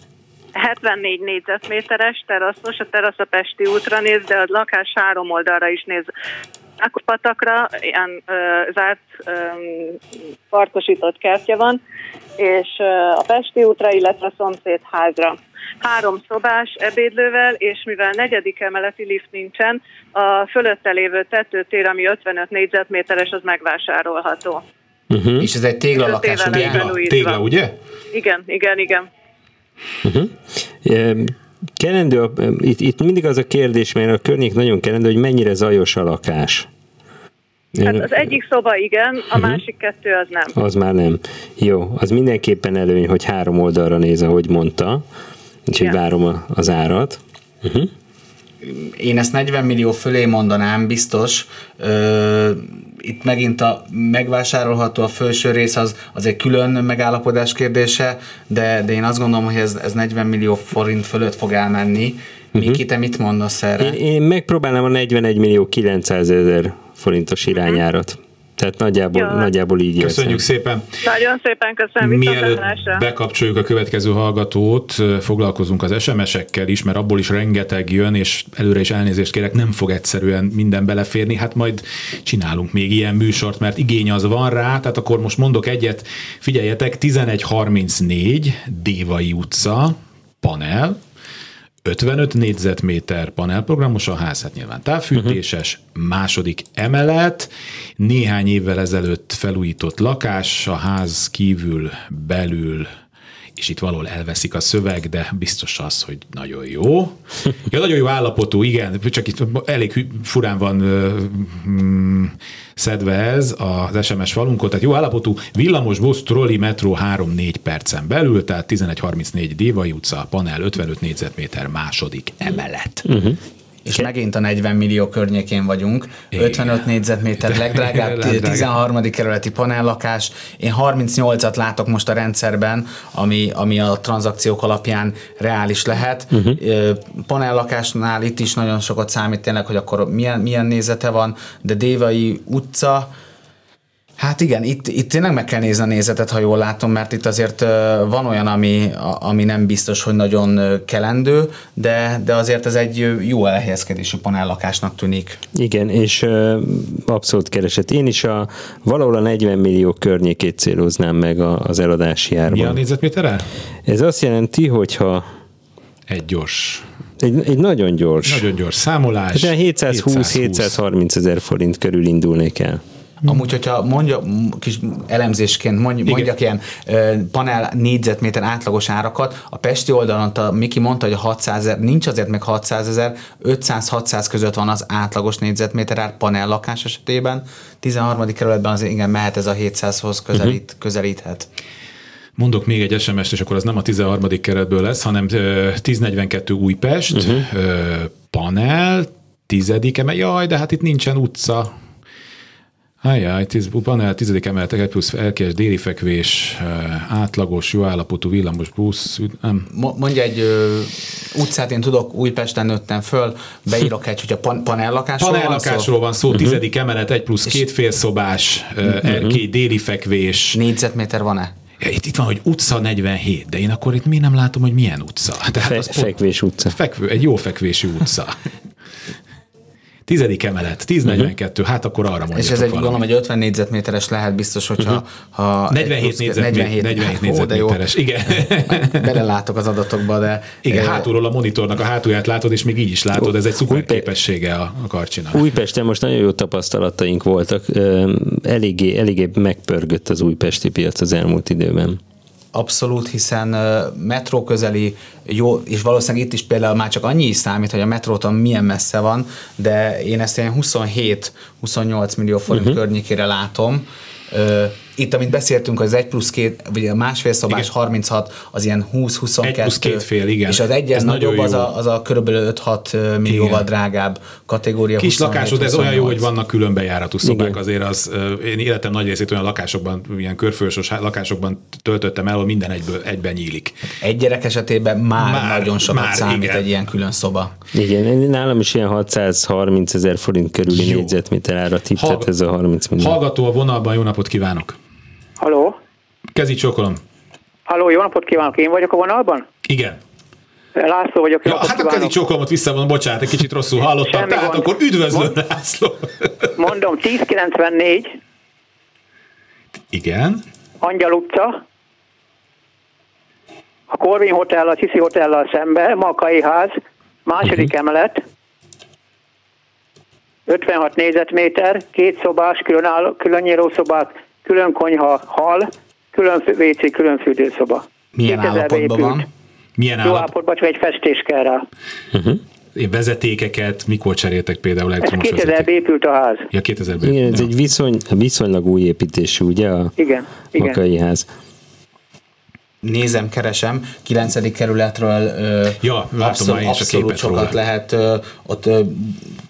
74 négyzetméteres teraszos, a terasz a Pesti útra néz, de a lakás három oldalra is néz. Akkor patakra ilyen ö, zárt ö, parkosított kertje van, és ö, a Pesti útra, illetve a szomszéd házra. Három szobás ebédlővel, és mivel negyedik emeleti lift nincsen, a fölötte lévő tetőtér, ami 55 négyzetméteres, az megvásárolható. Uh-huh. És ez egy téglalakás, ugye? felújítva. tégla, ugye? Igen, igen, igen. Uh-huh. Kelendő, a- itt, itt mindig az a kérdés, mert a környék nagyon kelendő, hogy mennyire zajos a lakás. Hát az egyik szoba igen, a másik kettő az nem. Az már nem. Jó, az mindenképpen előny, hogy három oldalra néz, ahogy mondta. Úgyhogy Igen. várom a, az árat. Uh-huh. Én ezt 40 millió fölé mondanám, biztos. Ö, itt megint a megvásárolható a felső rész, az, az egy külön megállapodás kérdése, de, de én azt gondolom, hogy ez, ez 40 millió forint fölött fog elmenni. Miki, te mit mondasz erre? Én, én megpróbálnám a 41 millió 900 ezer forintos irányárat. Tehát nagyjából, Jó. nagyjából így Köszönjük érzem. szépen. Nagyon szépen köszönöm, Mielőtt bekapcsoljuk a következő hallgatót, foglalkozunk az SMS-ekkel is, mert abból is rengeteg jön, és előre is elnézést kérek, nem fog egyszerűen minden beleférni, hát majd csinálunk még ilyen műsort, mert igény az van rá, tehát akkor most mondok egyet, figyeljetek, 1134 Dévai utca, panel, 55 négyzetméter panelprogramos a ház, hát nyilván távfűtéses, második emelet, néhány évvel ezelőtt felújított lakás, a ház kívül, belül, és itt valahol elveszik a szöveg, de biztos az, hogy nagyon jó. Ja, nagyon jó állapotú, igen, csak itt elég furán van mm, szedve ez az SMS falunkot, tehát jó állapotú villamos, busz, trolli, metró 3-4 percen belül, tehát 1134 Dévai utca, panel 55 négyzetméter, második emelet. Uh-huh. És megint a 40 millió környékén vagyunk. 55 négyzetméter, legdrágább, Legdrágább. 13. kerületi panellakás. Én 38-at látok most a rendszerben, ami, ami a tranzakciók alapján reális lehet. Uh-huh. Panellakásnál itt is nagyon sokat számít tényleg, hogy akkor milyen, milyen nézete van, de Dévai utca, Hát igen, itt, itt tényleg meg kell nézni a nézetet, ha jól látom, mert itt azért van olyan, ami, ami nem biztos, hogy nagyon kelendő, de, de azért ez egy jó elhelyezkedésű panellakásnak tűnik. Igen, és abszolút keresett. Én is a valahol a 40 millió környékét céloznám meg a, az eladási Mi a árban. négyzetméterrel? Ez azt jelenti, hogyha Egy gyors, egy, egy nagyon gyors, nagyon gyors számolás. tehát 720-730 ezer forint körül indulnék el. Amúgy, hogyha mondja, kis elemzésként mondj, mondjak ilyen ö, panel négyzetméter átlagos árakat, a Pesti oldalon a Miki mondta, hogy a 600 ezer, nincs azért meg 600 ezer, 500-600 között van az átlagos négyzetméter ár panel lakás esetében, 13. kerületben azért igen, mehet ez a 700-hoz közelít, uh-huh. közelíthet. Mondok még egy SMS-t, és akkor az nem a 13. keretből lesz, hanem ö, 1042 Újpest, uh-huh. panel, tizedik emel, jaj, de hát itt nincsen utca. Ajjaj, tíz, panel, tizedik emeltek, egy plusz elkés, déli fekvés, ö, átlagos, jó állapotú villamos busz, nem. Mo- Mondja egy ö, utcát, én tudok, Újpesten nőttem föl, beírok egy, hogyha pan- panellakásról van szó. Panellakásról van szó, tizedik emelet, egy plusz két félszobás, erkély, déli fekvés. Négyzetméter van-e? Ja, itt, itt van, hogy utca 47, de én akkor itt mi nem látom, hogy milyen utca. Tehát Fe, az fekvés utca. Fekvő, egy jó fekvésű utca. Tizedik emelet, 1042, hát akkor arra mondjatok És ez egy, valamit. gondolom, egy 50 négyzetméteres lehet biztos, hogyha... Mhm. Ha 47 plusz- négyzetméter, 47 Ó, de jó. négyzetméteres, igen. Belelátok az adatokba, de... Igen, ö, hátulról a monitornak a hátulját látod, és még így is látod, ez egy szuper képessége a, a karcsinak. Újpesten most nagyon jó tapasztalataink voltak. Eléggé, eléggé megpörgött az újpesti piac az elmúlt időben. Abszolút, hiszen metró közeli, jó, és valószínűleg itt is például már csak annyi is számít, hogy a metrótól milyen messze van, de én ezt ilyen 27-28 millió forint uh-huh. környékére látom. Itt, amit beszéltünk, az 1 plusz 2, vagy a másfél szobás igen. 36, az ilyen 20-22. 1 plusz két fél, igen. És az egyen nagyobb, az a, az a körülbelül 5-6 millióval igen. drágább kategória. Kis lakásod, ez olyan jó, hogy vannak külön bejáratú szobák, igen. azért az, én életem nagy részét olyan lakásokban, ilyen körfősos lakásokban töltöttem el, ahol minden egyből, egyben nyílik. Egy gyerek esetében már, már nagyon sokat már, számít igen. egy ilyen külön szoba. Igen, nálam is ilyen 630 ezer forint körüli négyzetméter ára tippet ez a 30 millió. Hallgató a vonalban, jó napot kívánok! Haló? Kezi csókolom. Haló, jó napot kívánok, én vagyok a vonalban? Igen. László vagyok. Ja, hát a kezi csókolomot visszavonom, bocsánat, egy kicsit rosszul hallottam. Semmi Tehát gond. akkor üdvözlöm, Mond, László. Mondom, 1094. Igen. Angyal utca. A Corvin Hotel, a Ciszi Hotellal szembe, Makai ház, második uh-huh. emelet, 56 négyzetméter, két szobás, külön, áll, külön szobák, külön konyha, hal, külön WC, külön fürdőszoba. Milyen állapotban van? Milyen Jó állapotban, csak egy festés kell rá. Uh-huh. Vezetékeket mikor cseréltek például elektromos 2000 épült a ház. Ja, 2000 Igen, ez ja. egy viszony, viszonylag új építésű, ugye? A igen, igen. Makai ház nézem, keresem, 9. kerületről ja, abszolút, abszolút sokat róla. lehet ö, ott ö,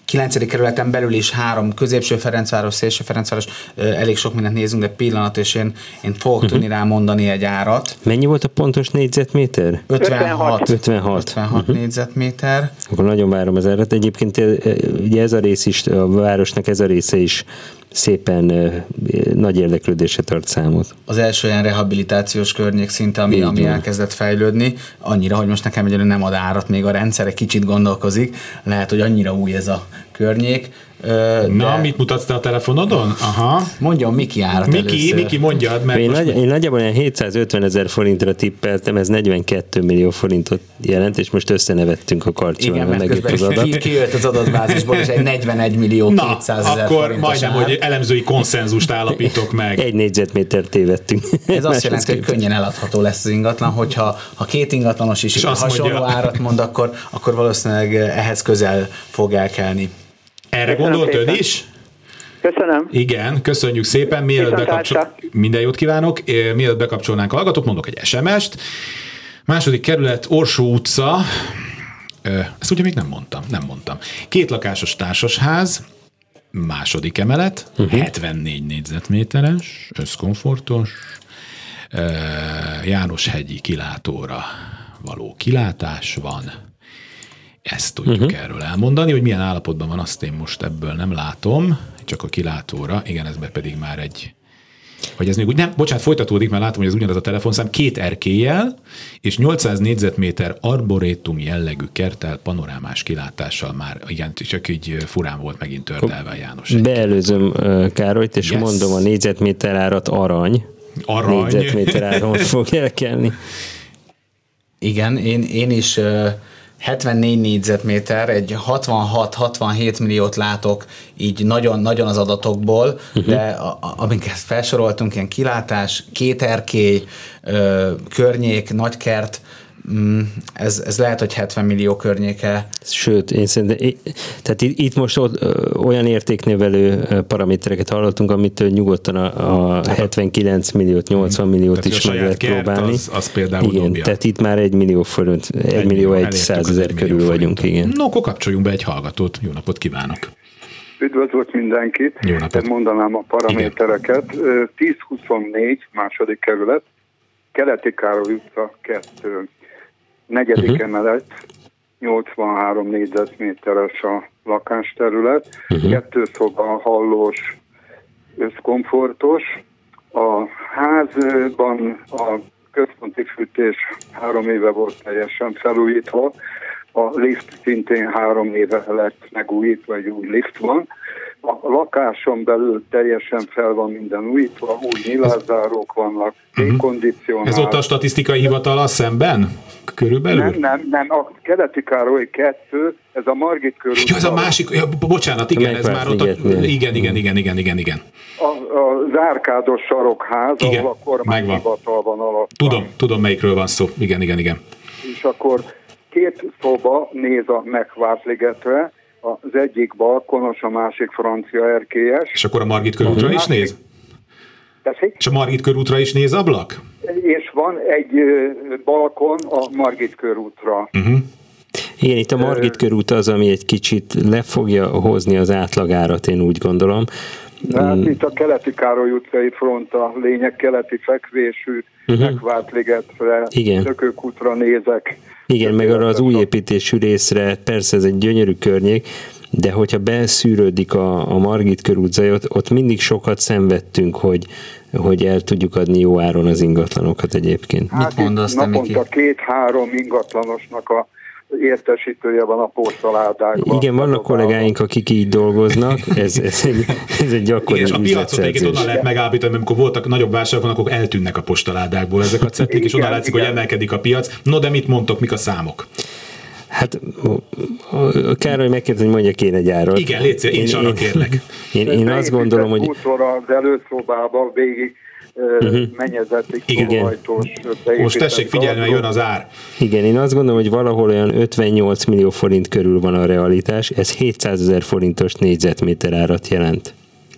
9. kerületen belül is három középső Ferencváros, szélső Ferencváros, elég sok mindent nézünk, de pillanat, és én, én fogok uh-huh. tudni rá mondani egy árat. Mennyi volt a pontos négyzetméter? 56. 56. 56 uh-huh. négyzetméter. Akkor nagyon várom az árat. Egyébként ugye ez a rész is, a városnak ez a része is szépen nagy érdeklődésre tart számot. Az első olyan rehabilitációs környék szinte, ami, ami elkezdett fejlődni, annyira, hogy most nekem egyelőre nem ad árat, még a rendszer egy kicsit gondolkozik, lehet, hogy annyira új ez a környék, de... Na, mit mutatsz te a telefonodon? Aha. Mondjon Miki árat Miki, először. Miki mondjad, mert én, nagy, én nagyjából olyan 750 ezer forintra tippeltem, ez 42 millió forintot jelent, és most összenevettünk a karcsival. Igen, mert az adat. kijött az adatbázisból, és egy 41 millió 200 ezer akkor majdnem, ár. hogy elemzői konszenzust állapítok meg. Egy négyzetméter tévedtünk. Ez azt jelenti, hogy könnyen eladható lesz az ingatlan, hogyha ha két ingatlanos is hasonló mondja. árat mond, akkor, akkor valószínűleg ehhez közel fog elkelni. Erre Köszönöm gondolt szépen. ön is? Köszönöm. Igen, köszönjük szépen. Mielőtt bekapcsol... Minden jót kívánok. Mielőtt bekapcsolnánk a hallgatók, mondok egy SMS-t. Második kerület, Orsó utca. Ezt ugye még nem mondtam, nem mondtam. Két lakásos társasház, második emelet, uh-huh. 74 négyzetméteres, összkomfortos, János-hegyi kilátóra való kilátás van, ezt tudjuk uh-huh. erről elmondani, hogy milyen állapotban van, azt én most ebből nem látom, csak a kilátóra, igen, ez pedig már egy hogy ez még úgy nem, bocsánat, folytatódik, mert látom, hogy ez ugyanaz a telefonszám, két erkélyel és 800 négyzetméter arborétum jellegű kertel panorámás kilátással már, igen, csak így furán volt megint tördelve a János. Beelőzöm Károlyt, és yes. mondom a négyzetméter árat arany. Arany. Négyzetméter áron fog elkelni. Igen, én, én is uh 74 négyzetméter, egy 66-67 milliót látok így nagyon, nagyon az adatokból, uh-huh. de a, a, amiket felsoroltunk, ilyen kilátás, két erkély, ö, környék, nagykert, ez, ez lehet, hogy 70 millió környéke. Sőt, én szerintem, tehát itt most ott, olyan értéknövelő paramétereket hallottunk, amit nyugodtan a, a 79 milliót, 80 milliót tehát is meg lehet próbálni. Az, az például igen, dobja. tehát itt már egy millió forint, egy, egy millió egy százezer körül vagyunk, igen. No, akkor kapcsoljunk be egy hallgatót. Jó napot kívánok! Üdvözlök mindenkit! Jó napot! Mondanám a paramétereket. 10-24 második kerület, Keleti Károly utca 2 negyedik uh-huh. emelet, 83 négyzetméteres a lakásterület, uh-huh. kettő szoba hallós, összkomfortos. A házban a központi fűtés három éve volt teljesen felújítva, a lift szintén három éve lett megújítva, egy új lift van. A lakáson belül teljesen fel van minden újítva, új nyilázárók vannak, uh-huh. Ez ott a statisztikai hivatal szemben? Körülbelül? Nem, nem, nem, a Keleti Károly 2, ez a Margit körül. Ja, ez a másik, ja, bocsánat, igen, ez már ott, a, igen, igen, igen, igen, igen, igen. A, a zárkádos sarokház, igen, ahol a kormányhivatal van alatt. Tudom, tudom, melyikről van szó, igen, igen, igen. És akkor két szoba néz a Megvártligetre, az egyik balkonos, a másik francia erkélyes. És akkor a Margit körútra is néz? Tessék? És a Margit körútra is néz ablak? És van egy balkon a Margit körútra. Uh-huh. Igen, itt a Margit körút az, ami egy kicsit le fogja hozni az átlagárat, én úgy gondolom. De hát mm. itt a keleti Károly utcai front a lényeg, keleti fekvésű, uh-huh. Megváltligetre, Tökőkútra nézek. Igen, meg arra az új építésű részre, persze ez egy gyönyörű környék, de hogyha beszűrődik a, a Margit körút zaj, ott, ott mindig sokat szenvedtünk, hogy, hogy el tudjuk adni jó áron az ingatlanokat egyébként. Hát Mit mondasz, naponta két-három ingatlanosnak a értesítője van a postaládákban. Igen, vannak kollégáink, akik így dolgoznak, ez, ez, egy, ez egy gyakori Igen, és a piacot egyébként onnan lehet megállapítani, amikor voltak nagyobb válságok, akkor eltűnnek a postaládákból ezek a cetlik, és onnan látszik, igen. hogy emelkedik a piac. No, de mit mondtok, mik a számok? Hát Károly megkérdezi, hogy mondjak én egy árat. Igen, légy én, én is arra kérlek. Én, én, én azt gondolom, hogy... az előszobában végig uh-huh. mennyezetig Igen. Most tessék figyelni, mert jön az ár. Igen, én azt gondolom, hogy valahol olyan 58 millió forint körül van a realitás, ez 700 ezer forintos négyzetméter árat jelent.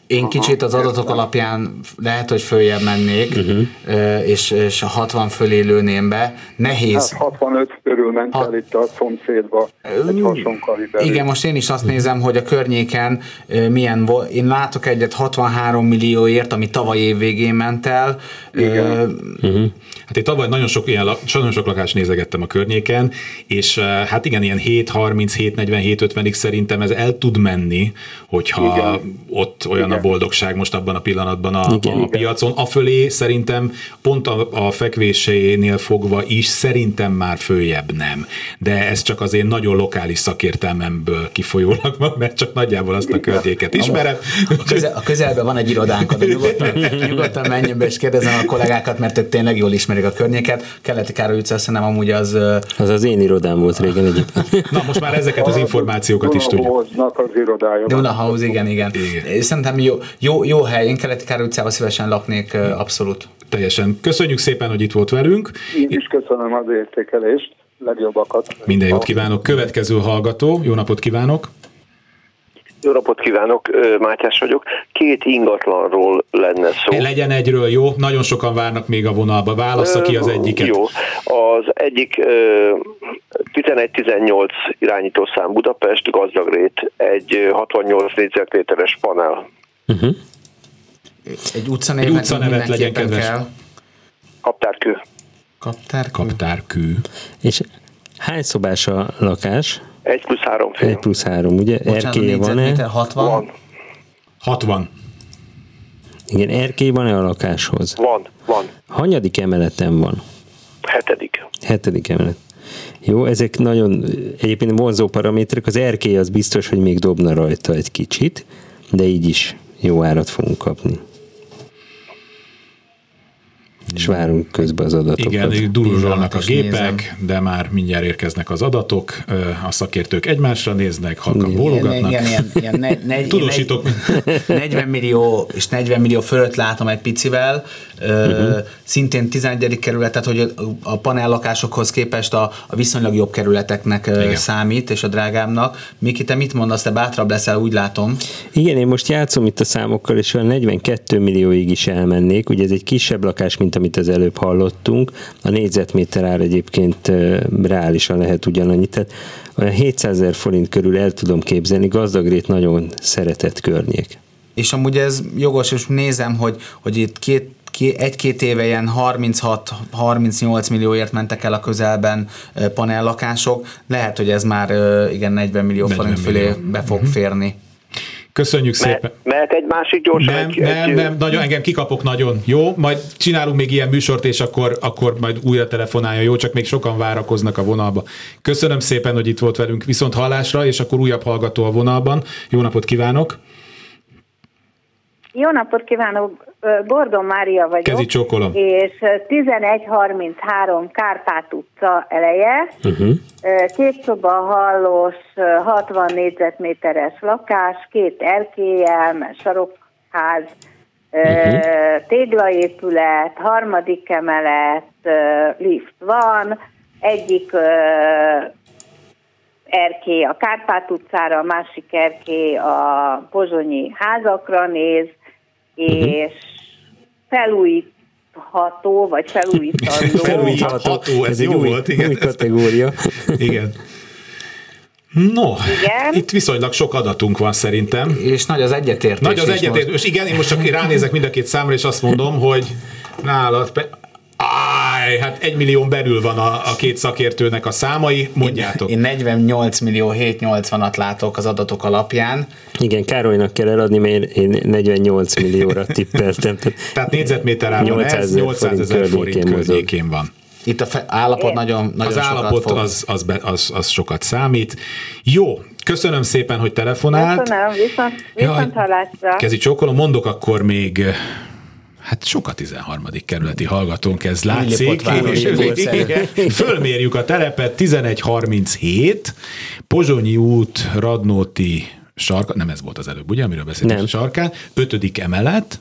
Én Aha, kicsit az adatok értem. alapján lehet, hogy följebb mennék, uh-huh. és, és a 60 fölé lőném be. Nehéz. Hát 65 körül ment ha... el itt a szomszédba egy hasonló Igen, most én is azt nézem, hogy a környéken milyen volt. Én látok egyet 63 millióért, ami tavaly év végén ment el. Igen. Uh-huh. Hát én tavaly nagyon sok, ilyen, nagyon sok lakást nézegettem a környéken, és hát igen, ilyen 7-30, 7-40, 7-50-ig szerintem ez el tud menni, hogyha igen. ott olyan igen. a boldogság most abban a pillanatban a, igen, a piacon. Afölé szerintem pont a, a fekvésénél fogva is szerintem már följebb nem. De ez csak az én nagyon lokális szakértelmemből kifolyólag mert csak nagyjából azt a környéket ismerem. A, közel, a közelben van egy irodánk, de nyugodtan, nyugodtan menjünk be és kérdezem a kollégákat, mert ők tényleg jól ismerik a környéket. Keleti Károly utca szerintem amúgy az... Az az én irodám volt régen egyébként. Na most már ezeket az információkat is tudjuk. az irodája. Dunahouse, igen, igen. igen. Szerintem jó, jó, jó hely, én Keleti Károly utcában szívesen laknék abszolút. Teljesen. Köszönjük szépen, hogy itt volt velünk. Én is köszönöm az értékelést. Legjobbakat. Minden jót kívánok. Következő hallgató. Jó napot kívánok. Jó napot kívánok, Mátyás vagyok. Két ingatlanról lenne szó. Legyen egyről, jó? Nagyon sokan várnak még a vonalba. Válassza ki az egyiket. Jó. Az egyik 11-18 irányítószám Budapest, gazdagrét, egy 68 négyzetméteres panel. Uh-huh. Egy utcanevet, egy utcanevet legyen kedves. Kell. Kaptárkő. Kaptárkő. Kaptárkő. És hány szobás a lakás? 1 plusz 3 fél. 1 plusz 3, ugye? Erkély van-e? 60? Van. 60. Igen, erkély van-e a lakáshoz? Van, van. Hanyadik emeleten van? Hetedik. Hetedik emelet. Jó, ezek nagyon egyébként vonzó paraméterek. Az erkély az biztos, hogy még dobna rajta egy kicsit, de így is jó árat fogunk kapni és várunk közben az adatokat. Igen, durulnak a gépek, nézem. de már mindjárt érkeznek az adatok, a szakértők egymásra néznek, halkan bólogatnak. Igen, ilyen, ilyen ne, ne, Tudósítok. 40 millió és 40 millió fölött látom egy picivel, uh-huh. szintén 11. kerület, tehát hogy a panellakásokhoz képest a, a viszonylag jobb kerületeknek Igen. számít, és a drágábbnak. Miki, te mit mondasz, te bátrabb leszel, úgy látom. Igen, én most játszom itt a számokkal, és olyan 42 millióig is elmennék, ugye ez egy kisebb lakás, mint amit az előbb hallottunk. A négyzetméter ár egyébként reálisan lehet ugyanannyit, tehát olyan 700 ezer forint körül el tudom képzelni, gazdagrét nagyon szeretett környék. És amúgy ez jogos, és nézem, hogy, hogy itt két egy-két éve ilyen 36-38 millióért mentek el a közelben panellakások, lehet, hogy ez már igen 40 millió 40 forint fölé millió. be fog uh-huh. férni. Köszönjük Me- szépen. Mehet egy másik gyorsan? Nem, egy, nem, egy... nem, nagyon, engem kikapok nagyon. Jó, majd csinálunk még ilyen műsort, és akkor, akkor majd újra telefonálja. Jó, csak még sokan várakoznak a vonalba. Köszönöm szépen, hogy itt volt velünk viszont hallásra, és akkor újabb hallgató a vonalban. Jó napot kívánok! Jó napot kívánok! Gordon Mária vagyok. Kezi csókolom. És 1133 Kárpát utca eleje. Uh-huh. Két szoba hallós, 60 négyzetméteres lakás, két erkélyel, sarokház, uh-huh. téglaépület, harmadik emelet, lift van, egyik erkély a Kárpát utcára, a másik erkély a pozsonyi házakra néz, és felújítható, vagy felújítandó. Felújítható, ez, ez jó új, volt, igen. Új kategória. igen. No, igen. itt viszonylag sok adatunk van szerintem. És nagy az egyetértés. Nagy az egyetértés. Most... igen, én most csak ránézek mind a két számra, és azt mondom, hogy nálad, Áj, hát egy millió belül van a, a két szakértőnek a számai, mondjátok. Én, én 48 millió 780-at látok az adatok alapján. Igen, Károlynak kell eladni, mert én 48 millióra tippeltem. Tehát négyzetméter árban ez 800 ezer forint környékén van. Itt a fe- állapot nagyon, nagyon Az állapot fog. az, az, be, az, az sokat számít. Jó, köszönöm szépen, hogy telefonált. Köszönöm, viszont, viszont hallásra. Kezi csókolom, mondok akkor még Hát sok a 13. kerületi hallgatónk, ez látszik. Fölmérjük a telepet, 1137, Pozsonyi út, Radnóti sarka, nem ez volt az előbb, ugye, amiről beszéltünk, sarkán, ötödik emelet,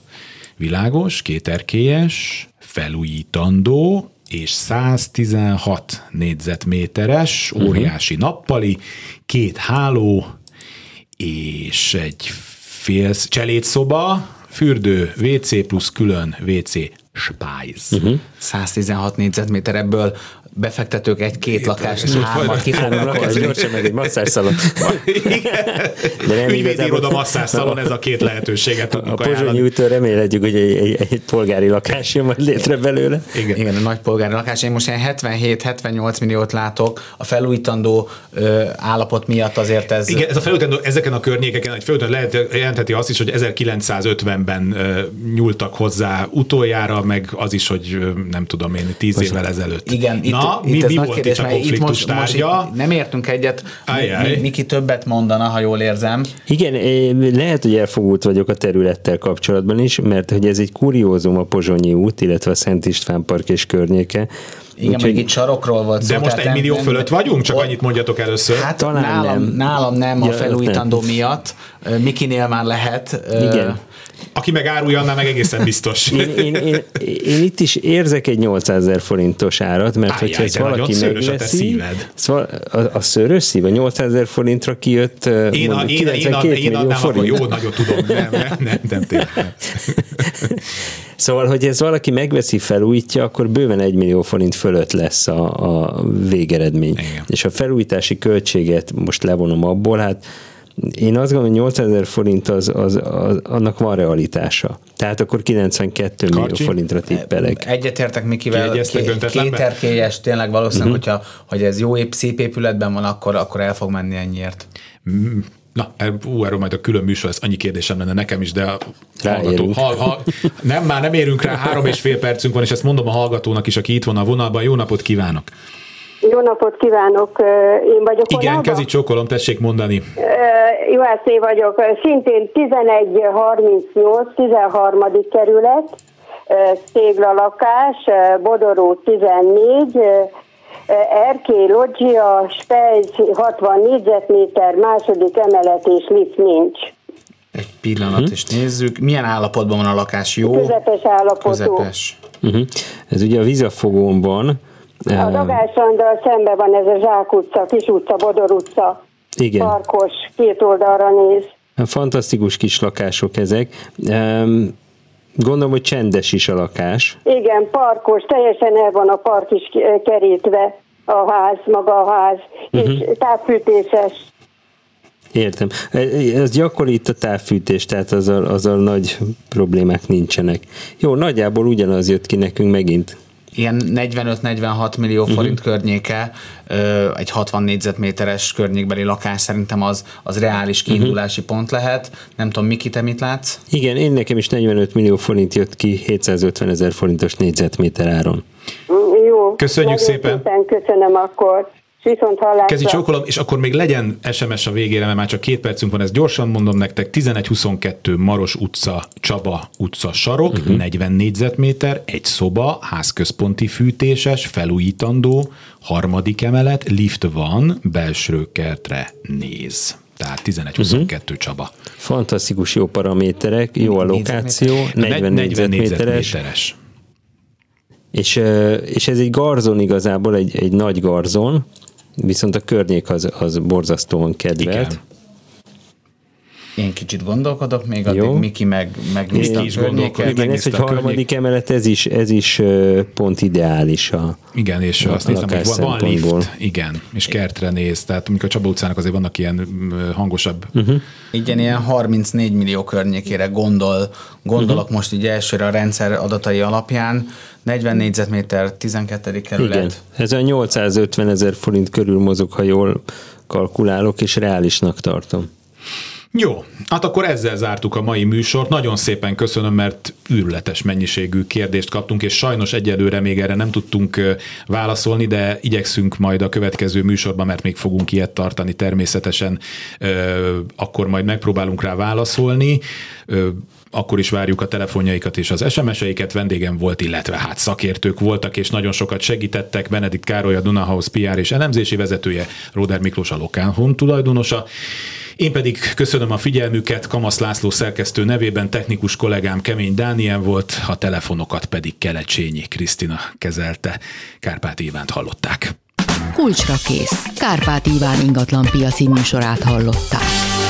világos, kéterkélyes, felújítandó, és 116 négyzetméteres, óriási nappali, két háló, és egy fél cselédszoba, fürdő, WC plusz külön WC Spice. Uh-huh. 116 négyzetméter ebből befektetők egy-két lakást, hármat ki fognak hozni. Gyorsan meg egy masszásszalon. Ügyvédiroda masszásszalon, ez a két lehetőséget tudunk A Pozsonyi úton remélhetjük, hogy egy, egy, egy, polgári lakás jön majd létre belőle. Igen. Igen, a nagy polgári lakás. Én most ilyen 77-78 milliót látok. A felújítandó ö, állapot miatt azért ez... Igen, ez a felújítandó ezeken a környékeken, egy felújítandó lehet, jelentheti azt is, hogy 1950-ben ö, nyúltak hozzá utoljára, meg az is, hogy ö, nem tudom én, tíz most évvel ezelőtt. Igen, Na, itt, mi, itt mi nagy volt kérdés, itt a konfliktus itt most, most itt nem értünk egyet. Ajaj. Miki többet mondana, ha jól érzem. Igen, lehet, hogy elfogult vagyok a területtel kapcsolatban is, mert hogy ez egy kuriózum a Pozsonyi út, illetve a Szent István Park és környéke. Igen, Úgy, még itt sarokról volt szó. De most egy millió nem, fölött vagyunk? Csak annyit mondjatok először. Hát Talán nálam nem, nálam nem ja, a felújítandó nem. miatt. Mikinél már lehet. Igen. Aki meg árulja, annál meg egészen biztos. én, én, én, én, itt is érzek egy 800 ezer forintos árat, mert hogyha ezt valaki megveszi, a, a, a szőrös szív, a 800 ezer forintra kijött én, a, én, én, én, én adnám, forint. jó, nagyon tudom, nem, nem, nem, nem. Szóval, hogy ez valaki megveszi, felújítja, akkor bőven egy millió forint fölött lesz a, a végeredmény. Igen. És a felújítási költséget most levonom abból, hát én azt gondolom, hogy 800 ezer forint az, az, az, annak van realitása. Tehát akkor 92 Karcsi? millió forintra tippelek. Egyetértek Mikivel, kéterkélyes, tényleg valószínűleg, uh-huh. hogyha hogy ez jó, épp, szép épületben van, akkor, akkor el fog menni ennyiért. Na, ú, erről majd a külön műsor, ez annyi kérdésem lenne nekem is, de a hallgató, ha, ha, nem, már nem érünk rá, három és fél percünk van, és ezt mondom a hallgatónak is, aki itt van a vonalban. Jó napot kívánok! Jó napot kívánok, én vagyok Igen, vonalban? kezi csókolom, tessék mondani. Jó eszé vagyok, szintén 1138, 13. kerület, téglalakás, Bodoró 14, Erkély Loggia, Spejz 60 négyzetméter, második emelet és lift nincs. Egy pillanat, uh-huh. és nézzük. Milyen állapotban van a lakás? Jó? Közepes állapotú. Közepes. Uh-huh. Ez ugye a vizafogón van. A Dagás Andal szembe van ez a Zsák utca, Kis utca, Bodor utca. Igen. Parkos, két oldalra néz. Fantasztikus kis lakások ezek. Gondolom, hogy csendes is a lakás. Igen, parkos, teljesen el van a park is kerítve, a ház, maga a ház, uh-huh. és távfűtéses. Értem. Ez gyakori itt a távfűtés, tehát azzal, azzal nagy problémák nincsenek. Jó, nagyjából ugyanaz jött ki nekünk megint ilyen 45-46 millió uh-huh. forint környéke, egy 60 négyzetméteres környékbeli lakás szerintem az, az reális kiindulási uh-huh. pont lehet. Nem tudom, Miki, te mit látsz? Igen, én nekem is 45 millió forint jött ki 750 ezer forintos négyzetméter áron. Jó. Köszönjük szépen. szépen. Köszönöm akkor. Viszont hallásra. Kezi csókolom, és akkor még legyen SMS a végére, mert már csak két percünk van, ezt gyorsan mondom nektek. 1122 Maros utca, Csaba utca sarok, uh-huh. 40 négyzetméter, egy szoba, házközponti fűtéses, felújítandó, harmadik emelet, lift van, belső kertre néz. Tehát 11-22 uh-huh. Csaba. Fantasztikus jó paraméterek, jó a lokáció, 40, 40 négyzetméteres. négyzetméteres. És, és ez egy garzon igazából, egy, egy nagy garzon, viszont a környék az, az borzasztóan kedvelt. Igen. Én kicsit gondolkodok, még addig Jó. Miki meg, meg Miki is gondolkodik. Igen, ez egy harmadik emelet, ez is, ez is pont ideális a Igen, és a azt néztem, hogy van, van lift, igen, és kertre néz, tehát amikor a Csaba utcának azért vannak ilyen hangosabb. Uh-huh. Igen, ilyen 34 millió környékére gondol, gondolok uh-huh. most így elsőre a rendszer adatai alapján, 40 négyzetméter, 12. kerület. Igen, ez a 850 ezer forint körül mozog, ha jól kalkulálok, és reálisnak tartom. Jó, hát akkor ezzel zártuk a mai műsort. Nagyon szépen köszönöm, mert űrletes mennyiségű kérdést kaptunk, és sajnos egyelőre még erre nem tudtunk válaszolni, de igyekszünk majd a következő műsorban, mert még fogunk ilyet tartani természetesen, akkor majd megpróbálunk rá válaszolni akkor is várjuk a telefonjaikat és az SMS-eiket. Vendégem volt, illetve hát szakértők voltak, és nagyon sokat segítettek. Benedikt Károly, a Dunahouse PR és elemzési vezetője, Róder Miklós a Lokán tulajdonosa. Én pedig köszönöm a figyelmüket, Kamasz László szerkesztő nevében, technikus kollégám Kemény Dániel volt, a telefonokat pedig Kelecsényi Krisztina kezelte. Kárpát Ivánt hallották. Kulcsra kész. Kárpát Iván ingatlan piaci műsorát hallották.